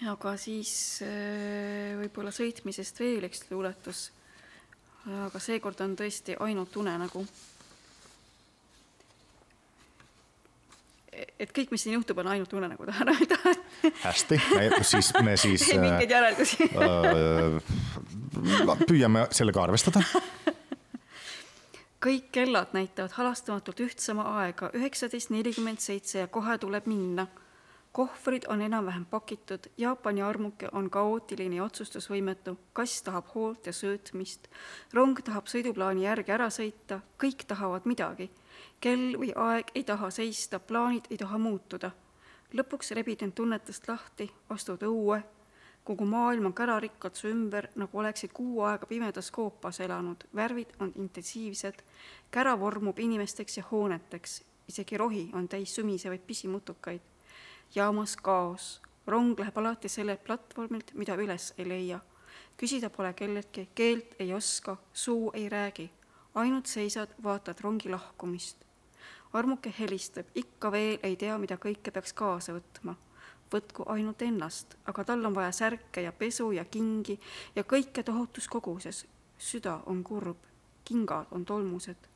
aga siis äh, võib-olla sõitmisest veel üks luuletus. aga seekord on tõesti ainult unenägu et kõik, mis siin juhtub, on ainult unenägu, tahan öelda. hästi, siis me siis. <laughs> ei mingeid järeldusi äh, püüame sellega arvestada. kõik kellad näitavad halastamatult üht sama aega, üheksateist nelikümmend seitse ja kohe tuleb minna. Kohvrid on enam-vähem pakitud, Jaapani armuke on kaootiline ja otsustusvõimetu, kass tahab hoolt ja söötmist, rong tahab sõiduplaani järgi ära sõita, kõik tahavad midagi. Kell või aeg ei taha seista, plaanid ei taha muutuda. lõpuks rebid end tunnetest lahti, astud õue, kogu maailm on kärarikkad su ümber, nagu oleksid kuu aega pimedas koopas elanud, värvid on intensiivsed, kära vormub inimesteks ja hooneteks, isegi rohi on täis sumisevaid pisimutukaid. Jaamas kaos, rong läheb alati sellelt platvormilt, mida üles ei leia. küsida pole kelleltki, keelt ei oska, suu ei räägi, ainult seisad, vaatad rongi lahkumist armuke helistab, ikka veel ei tea, mida kõike peaks kaasa võtma. võtku ainult ennast, aga tal on vaja särke ja pesu ja kingi ja kõike tohutus koguses. süda on kurb, kingad on tolmused.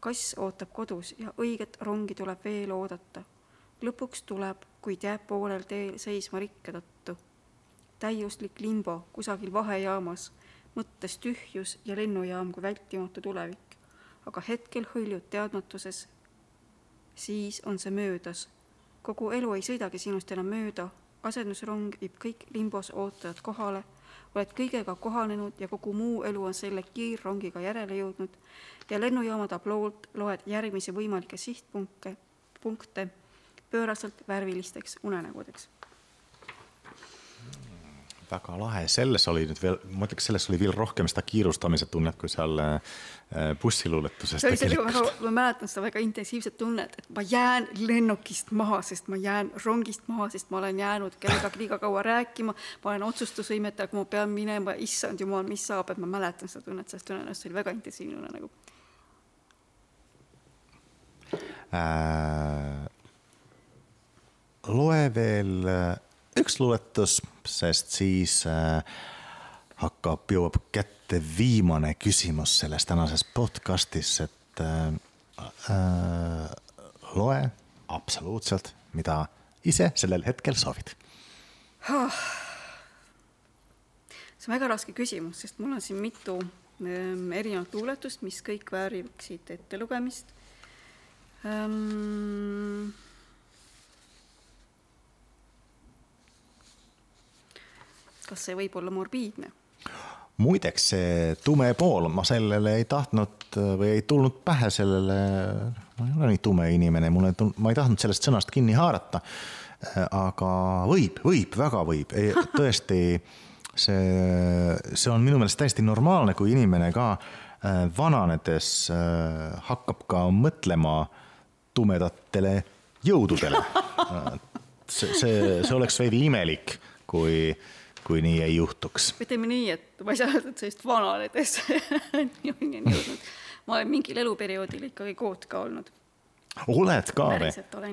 kass ootab kodus ja õiget rongi tuleb veel oodata. lõpuks tuleb, kuid jääb poolel teel seisma rikke tõttu. täiuslik limbo kusagil vahejaamas, mõttes tühjus ja lennujaam kui vältimatu tulevik. aga hetkel hõljud teadmatuses. siis on see möödas. kogu elu ei sõidagi sinust enam mööda, asendusrong viib kõik limbos ootajad kohale oled kõigega kohanenud ja kogu muu elu on selle kiirrongiga järele jõudnud ja lennujaama tabloolt loed järgmisi võimalikke sihtpunkte, punkte pööraselt värvilisteks unenägudeks. väga lahe, selles oli nüüd veel, ma ütleks, selles oli veel rohkem seda kiirustamise tunnet, kui seal äh, bussiluuletuses väga, ma mäletan seda väga intensiivset tunnet, et ma jään lennukist maha, sest ma jään rongist maha, sest ma olen jäänud kellegagi liiga kaua rääkima, ma olen otsustusvõimetu, aga ma pean minema, issand jumal, mis saab, et ma mäletan seda tunnet, tõenäoliselt see oli väga intensiivne unenägu äh,. Loe veel äh, üks luuletus, sest siis äh, hakkab, jõuab kätte viimane küsimus selles tänases podcastis, et äh, loe absoluutselt, mida ise sellel hetkel soovid oh.. see on väga raske küsimus, sest mul on siin mitu ähm, erinevat luuletust, mis kõik vääriksid ettelugemist ähm,. Kas see võib olla morbiidne? muideks, see tume pool, ma sellele ei tahtnud või ei tulnud pähe sellele, ma ei ole nii tume inimene, mulle, ma ei tahtnud sellest sõnast kinni haarata. aga võib, võib, väga võib, <laughs> tõesti, see, see on minu meelest täiesti normaalne, kui inimene ka äh, vananedes äh, hakkab ka mõtlema tumedatele jõududele. <laughs> see, see, see oleks veidi imelik, kui kui nii ei juhtuks. ütleme nii, et ma ei saa öelda, et sellist vananedes <laughs> minuni on jõudnud. ma olen mingil eluperioodil ikkagi koot ka olnud. oled ka või?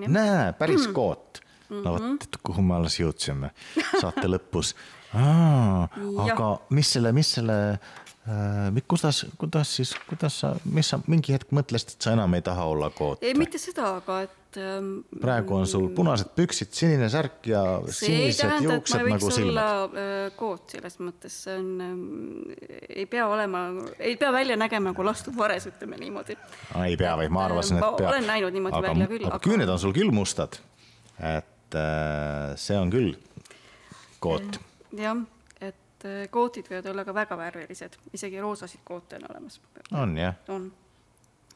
näe, päris mm. koot. no vot, mhm. kuhu me alles jõudsime saate <laughs> lõpus. aga mis selle, mis selle äh,, kuidas, kuidas siis, kuidas sa, mis sa mingi hetk mõtlesid, et sa enam ei taha olla koot? ei, mitte seda, aga et et ähm, praegu on sul punased püksid, sinine särk ja sinised juuksed nagu silmad. Äh, koot selles mõttes, see on, ähm, ei pea olema, ei pea välja nägema nagu lastud vares, ütleme niimoodi. ei pea, vaid ma arvasin, et peab. olen näinud niimoodi aga, välja küll. aga küüned on sul küll mustad. et äh, see on küll koot. jah, et äh, kootid võivad olla ka väga värvilised, isegi roosasid koote on olemas. on jah? on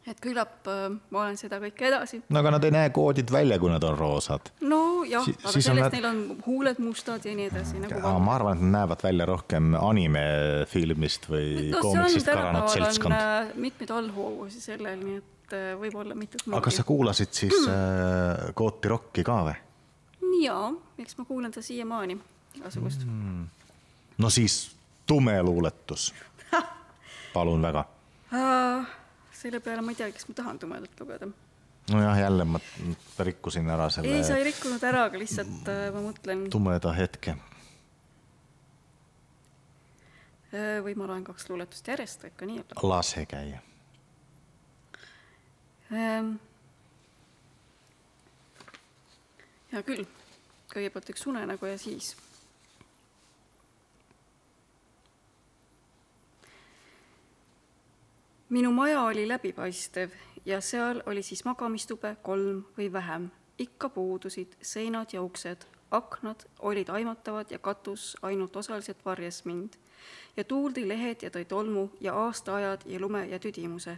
et küllap äh, ma olen seda kõike edasi. no aga nad ei näe koodid välja, kui nad on roosad. nojah si, aga sellest nad... neil on huuled mustad ja nii edasi nagu. Ma arvan, et nad näevad välja rohkem animefilmist või no, koomiksist karanud seltskond. Äh, mitmeid allhoovusi sellel, nii et äh, võib-olla mitut aga sa kuulasid siis mm. kooti rokki ka või? jaa, eks ma kuulan ta siiamaani, igasugust mm.. no siis tumeluuletus <laughs> palun väga uh, selle peale ma ei teagi, kas ma tahan tumedat lugeda. nojah, jälle ma rikkusin ära selle. ei, sa ei rikkunud ära, aga lihtsalt äh, ma mõtlen. tumeda hetke. Äh, või ma loen kaks luuletust järjest, võib ka nii olla. lase käia ähm,. hea küll, kõigepealt üks unenägu ja siis minu maja oli läbipaistev ja seal oli siis magamistube kolm või vähem. ikka puudusid seinad ja uksed, aknad olid aimatavad ja katus ainult osaliselt varjas mind. ja tuul tõi lehed ja tõi tolmu ja aastaajad ja lume ja tüdimuse.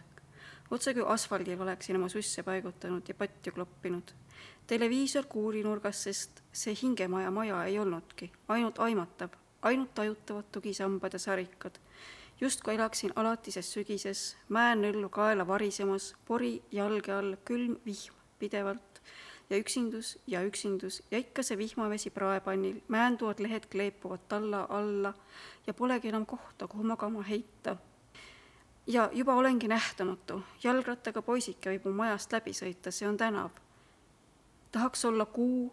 otse kui asfaldil oleksin oma susse paigutanud ja patju kloppinud. televiisor kuulinurgas, sest see hingemaja maja ei olnudki, ainult aimatav, ainult tajutavad tugisambad ja sarikad justkui elaksin alatises sügises, mäenõllu kaela varisemas, pori jalge all, külm vihm pidevalt ja üksindus ja üksindus ja ikka see vihmavesi praepannil, määnduvad lehed kleepuvad talla alla ja polegi enam kohta, kuhu magama heita. ja juba olengi nähtamatu, jalgrattaga poisike võib mu majast läbi sõita, see on tänav. tahaks olla kuu,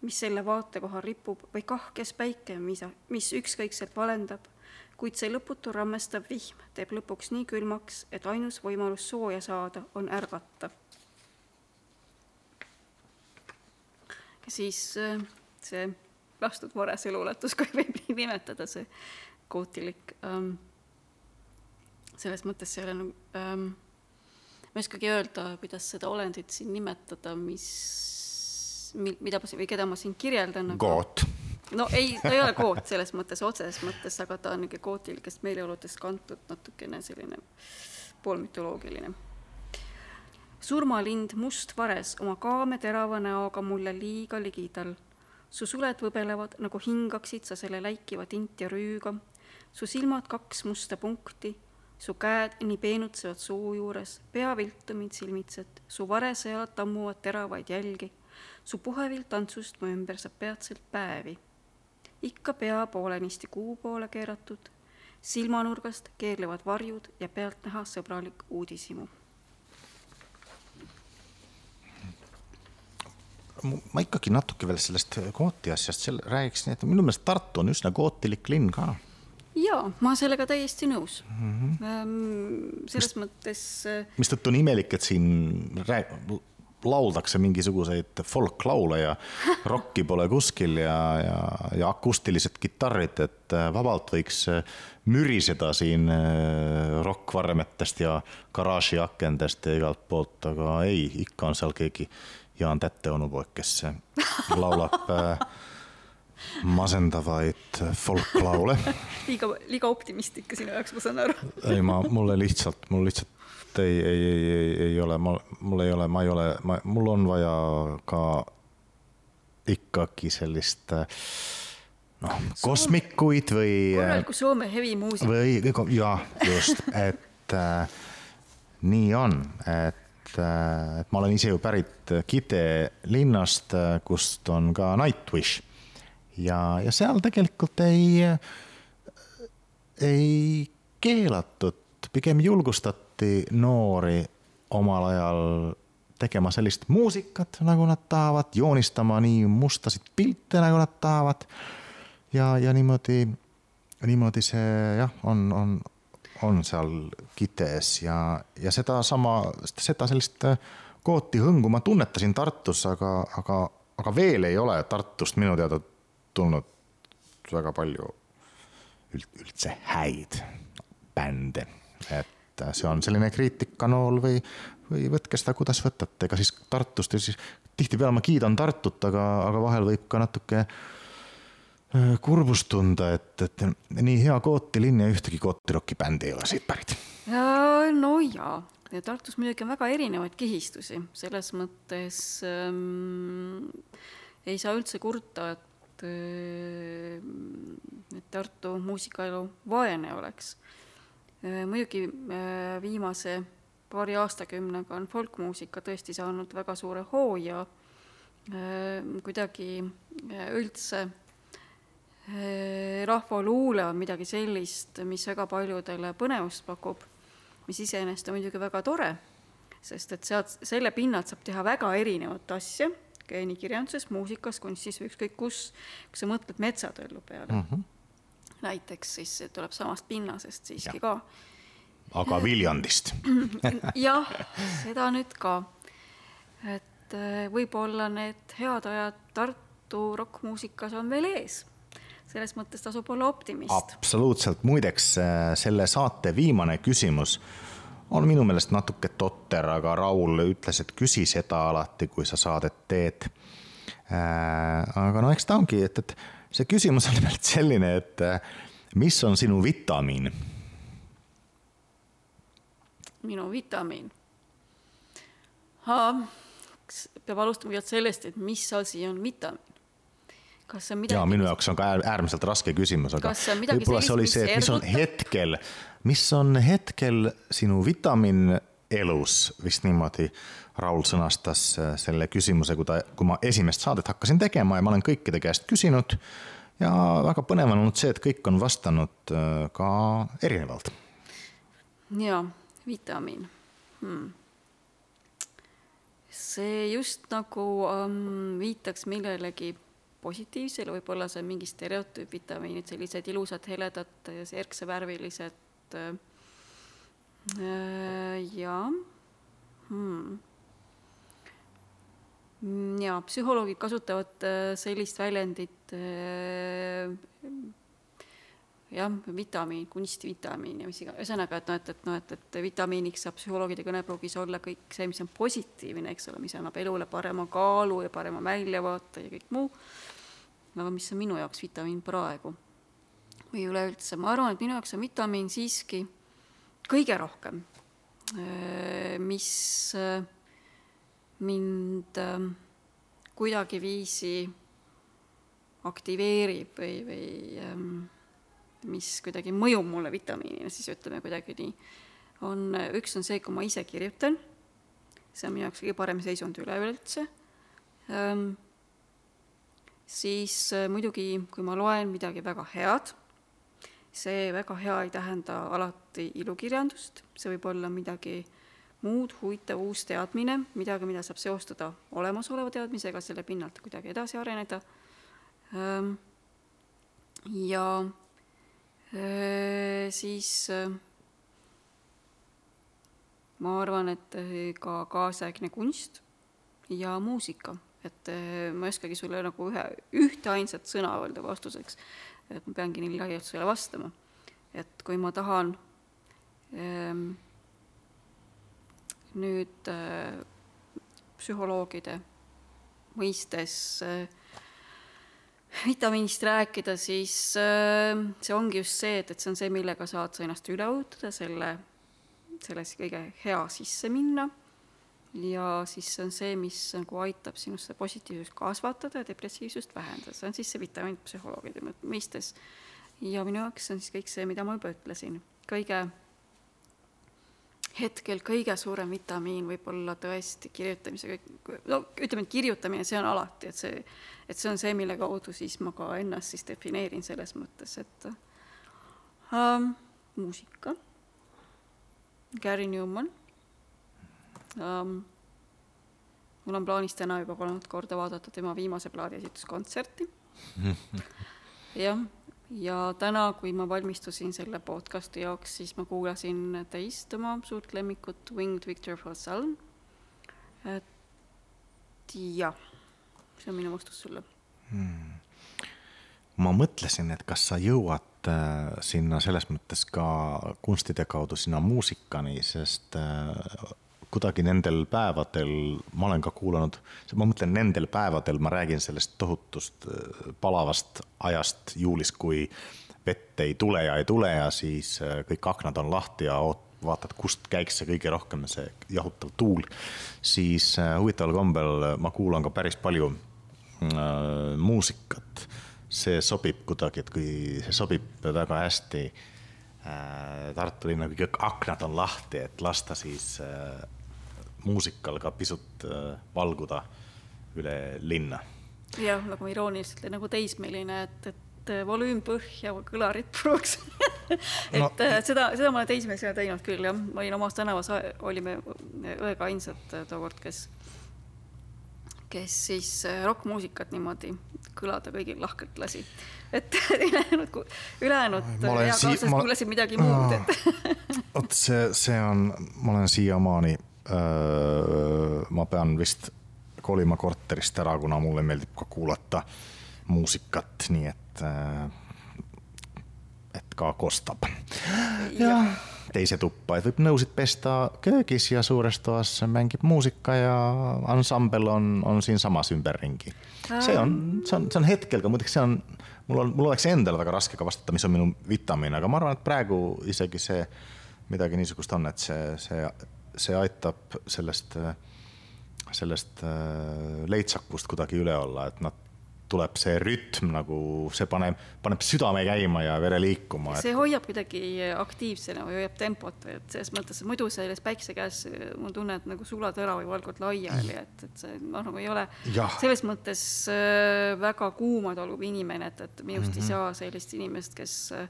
mis selle vaatekohal ripub või kahkes päike, mis, mis ükskõikselt valendab kuid see lõputu rammestav vihm teeb lõpuks nii külmaks, et ainus võimalus sooja saada on ärgata. ja siis äh, see lastud varese luuletus, <laughs> kui võib nii nimetada, see gootilik ähm,, selles mõttes see ei ole nagu ähm, ma ei oskagi öelda, kuidas seda olendit siin nimetada, mis, mida ma või keda ma siin kirjeldan aga.... no ei, ta ei ole goot selles mõttes, otseses mõttes, aga ta on niisugune gootilikest meeleoludest kantud natukene selline poolmütoloogiline. surmalind must vares oma kaame terava näoga mulle liiga ligidal. su suled võbelevad, nagu hingaksid sa selle läikiva tint ja rüüga. su silmad kaks musta punkti su käed nii peenutsevad suu juures, pea viltu mind silmitsed, su varesejalad tammuvad teravaid jälgi, su puhevilt tantsust mu ümber saab peatselt päevi. Ikka pea poolenisti kuu poole keeratud, silmanurgast keerlevad varjud ja pealtnäha sõbralik uudishimu. ma ikkagi natuke veel sellest kooti asjast seal räägiksin, et minu meelest Tartu on üsna gootilik linn ka jaa, ma sellega täiesti nõus mm. -hmm. selles mis, mõttes. Äh, mistõttu on imelik, et siin rääg-, lauldakse mingisuguseid folklaule ja <laughs> rokki pole kuskil ja, ja, ja akustilised kitarrid, et äh, vabalt võiks äh, müriseda siin rokkvarmetest ja garaaži akendest ja igalt poolt, aga ei, ikka on seal keegi Jaan Tätte onupoeg, kes laulab masendavaid folklaule. <laughs> Liiga, liiga optimistlik sinu jaoks, ma saan aru. Ei, ma, mulle lihtsalt, mul lihtsalt ei, ei, ei, ei, ei ole, mul ei ole, ma ei ole, ma, mul on vaja ka ikkagi sellist noh, kosmikuid või. korralikku Soome hevimuusika. või, jah, just, et äh, nii on, et et ma olen ise ju pärit Kite linnast, kust on ka Nightwish ja, ja seal tegelikult ei, ei keelatud, pigem julgustati noori omal ajal tegema sellist muusikat, nagu nad tahavad, joonistama nii mustasid pilte, nagu nad tahavad. ja, ja niimoodi, niimoodi see jah, on, on, on seal Kitees ja, ja sedasama, seda sellist kooti hõngu ma tunnetasin Tartus, aga, aga, aga veel ei ole Tartust minu teada tulnud väga palju üld, üldse häid bände, et see on selline kriitikanool või, või võtke seda, kuidas võtate, ega siis Tartust ja siis tihtipeale ma kiidan Tartut, aga, aga vahel võib ka natuke äh, kurbust tunda, et, et nii hea Kooti linn ja ühtegi Kooti rokibändi ei ole siit pärit. no jaa, ja Tartus muidugi on väga erinevaid kihistusi, selles mõttes ähm, ei saa üldse kurta, et et, et Tartu muusikaelu vaene oleks. Muidugi viimase paari aastakümnega on folkmuusika tõesti saanud väga suure hoo ja kuidagi üldse rahvaluule on midagi sellist, mis väga paljudele põnevust pakub, mis iseenesest on muidugi väga tore, sest et sealt, selle pinnalt saab teha väga erinevat asja nii kirjanduses, muusikas, kunstis ükskõik kus, kui sa mõtled metsatõllu peale mm. -hmm. Näiteks siis tuleb samast pinnasest siiski ja. ka. aga Viljandist <laughs> jah, seda nüüd ka. et äh, võib-olla need head ajad Tartu rokkmuusikas on veel ees selles mõttes tasub olla optimist. absoluutselt, muideks äh, selle saate viimane küsimus on minu meelest natuke totter, aga Raul ütles, et küsi seda alati, kui sa saadet teed. Äh, aga no eks ta ongi, et, et see küsimus on <laughs> nimelt selline, et äh, mis on sinu vitamiin? minu vitamiin? peab alustama kõigepealt sellest, et mis asi on vitamiin kas see on midagi. ja minu jaoks on ka äärmiselt raske küsimus, aga võib-olla see oli see, et mis on hetkel, mis on hetkel sinu vitamiin elus, vist niimoodi Raul sõnastas äh, selle küsimuse, kui ta, kui ma esimest saadet hakkasin tegema ja ma olen kõikide käest küsinud. ja väga põnev on olnud see, et kõik on vastanud äh, ka erinevalt. ja, vitamiin hmm see just nagu um, viitaks millelegi positiivsele, võib-olla see on mingi stereotüüpvitamiinid, sellised ilusad, heledad, erksevärvilised äh, ja hmm. ja psühholoogid kasutavad äh, sellist väljendit äh, jah, vitamiin, kunstvitamiin ja mis iganes, ühesõnaga, et noh, et, et noh, et, et vitamiiniks saab psühholoogide kõnepruugis olla kõik see, mis on positiivne, eks ole, mis annab elule parema kaalu ja parema väljavaate ja kõik muu. aga mis on minu jaoks vitamiin praegu? või üleüldse, ma arvan, et minu jaoks on vitamiin siiski kõige rohkem, mis mind kuidagiviisi aktiveerib või, või mis kuidagi mõjub mulle vitamiinina, siis ütleme kuidagi nii, on, üks on see, kui ma ise kirjutan, see on minu jaoks kõige parem seisund üleüldse ähm,, siis äh, muidugi, kui ma loen midagi väga head, see väga hea ei tähenda alati ilukirjandust, see võib olla midagi muud, huvitav uus teadmine, midagi, mida saab seostada olemasoleva teadmisega, selle pinnalt kuidagi edasi areneda. Ähm,. ja Äh, siis äh, ma arvan, et äh, ka kaasaegne kunst ja muusika, et ma ei oskagi sulle nagu ühe, ühte ainsat sõna öelda vastuseks, et ma peangi laialt sulle vastama. et kui ma tahan ähm, nüüd äh, psühholoogide mõistes äh, vitamiinist rääkida, siis äh, see ongi just see, et, et see on see, millega saad sa ennast üle ujutada, selle, selles kõige hea sisse minna ja siis see on see, mis nagu aitab sinusse positiivsust kasvatada ja depressiivsust vähendada, see on siis see vitamiin psühholoogide mõistes. ja minu jaoks on siis kõik see, mida ma juba ütlesin, kõige hetkel kõige suurem vitamiin võib olla tõesti kirjutamise, no ütleme, et kirjutamine, see on alati, et see, et see on see, mille kaudu siis ma ka ennast siis defineerin selles mõttes, et ähm, muusika, Gary Newman ähm,, mul on plaanis täna juba kolmandat korda vaadata tema viimase plaadi esituskontserti <laughs> jah ja täna, kui ma valmistusin selle podcasti jaoks, siis ma kuulasin teist oma suurt lemmikut, Winged Victor Fossil. et jah, see on minu vastus sulle. Hmm.. ma mõtlesin, et kas sa jõuad äh, sinna selles mõttes ka kunstide kaudu sinna muusikani, sest äh, kuidagi nendel päevadel, ma olen ka kuulanud, ma mõtlen nendel päevadel, ma räägin sellest tohutust äh, palavast ajast juulis, kui vett ei tule ja ei tule ja siis äh, kõik aknad on lahti ja oot-, vaatad, kust käiks see kõige rohkem, see jahutav tuul, siis äh, huvitaval kombel ma kuulan ka päris palju äh, muusikat. see sobib kuidagi, et kui see sobib väga hästi äh, Tartu linna, kõik aknad on lahti, et lasta siis äh, muusikal ka pisut äh, valguda üle linna. jah, nagu irooniliselt nagu teismeline, et, et äh, volüüm põhja, kõlarid puruks <laughs> et no. Äh, seda, seda ma olen teismelisena teinud küll jah, ma olin omas tänavas, olime õega ainsad tookord, kes, kes siis rokkmuusikat niimoodi kõlada kõigil lahkelt lasi. et <laughs> ülejäänud, ülejäänud eakaaslased kuulasid midagi muud, et <laughs> vot see, see on, ma olen siiamaani ma pean vist kolima korterist ära, kuna mulle meeldib ka kuulata muusikat, nii et, et ka kostab. ja teise tuppa, et võib nõusid pesta köögis ja suures toas mängib muusika ja ansambel on, on siinsamas ümberringi. see on, see on, see on hetkel ka, muideks see on, mul on, mul oleks endal väga raske ka vastata, mis on minu vitamiin, aga ma arvan, et praegu isegi see midagi niisugust on, et see, see see aitab sellest, sellest äh, leitsakust kuidagi üle olla, et noh, tuleb see rütm nagu, see paneb, paneb südame käima ja vere liikuma. see hoiab kuidagi aktiivsena või hoiab tempot või et selles mõttes, et muidu selles päikse käes mul tunne, et nagu sulatõra või valgud laiali, et, et see noh, nagu ei ole ja. selles mõttes äh, väga kuuma talub inimene, et, et minust mm -hmm. ei mhm. saa sellist inimest, kes äh,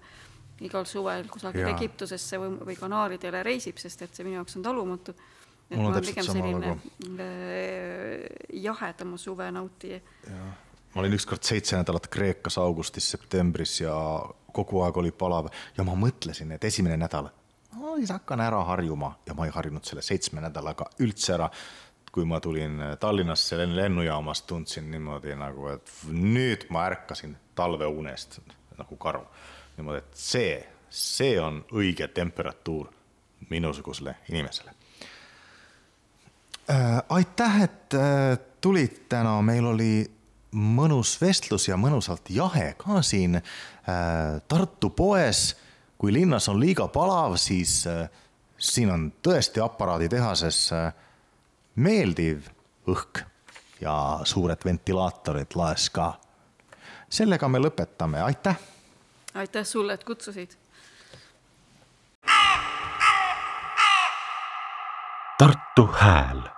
igal suvel kusagil ja. Egiptusesse või, või Kanaaridele reisib, sest et see minu jaoks on talumatu. et ma olen pigem selline äh, jahedama suve nautija. ma olin ükskord seitse nädalat Kreekas augustis, septembris ja kogu aeg oli palav ja ma mõtlesin, et esimene nädal, ma siis hakkan ära harjuma ja ma ei harjunud selle seitsme nädalaga üldse ära. kui ma tulin Tallinnasse lennujaamast, tundsin niimoodi nagu, et nüüd ma ärkasin talveunest nagu karu. Niimoodi, et see, see on õige temperatuur minusugusele inimesele äh,. aitäh, et äh, tulid täna, meil oli mõnus vestlus ja mõnusalt jahe ka siin äh, Tartu poes. kui linnas on liiga palav, siis äh, siin on tõesti aparaaditehases äh, meeldiv õhk ja suured ventilaatorid laes ka. sellega me lõpetame, aitäh. Aitäh sulle, et kutsusid. Tartu Hääl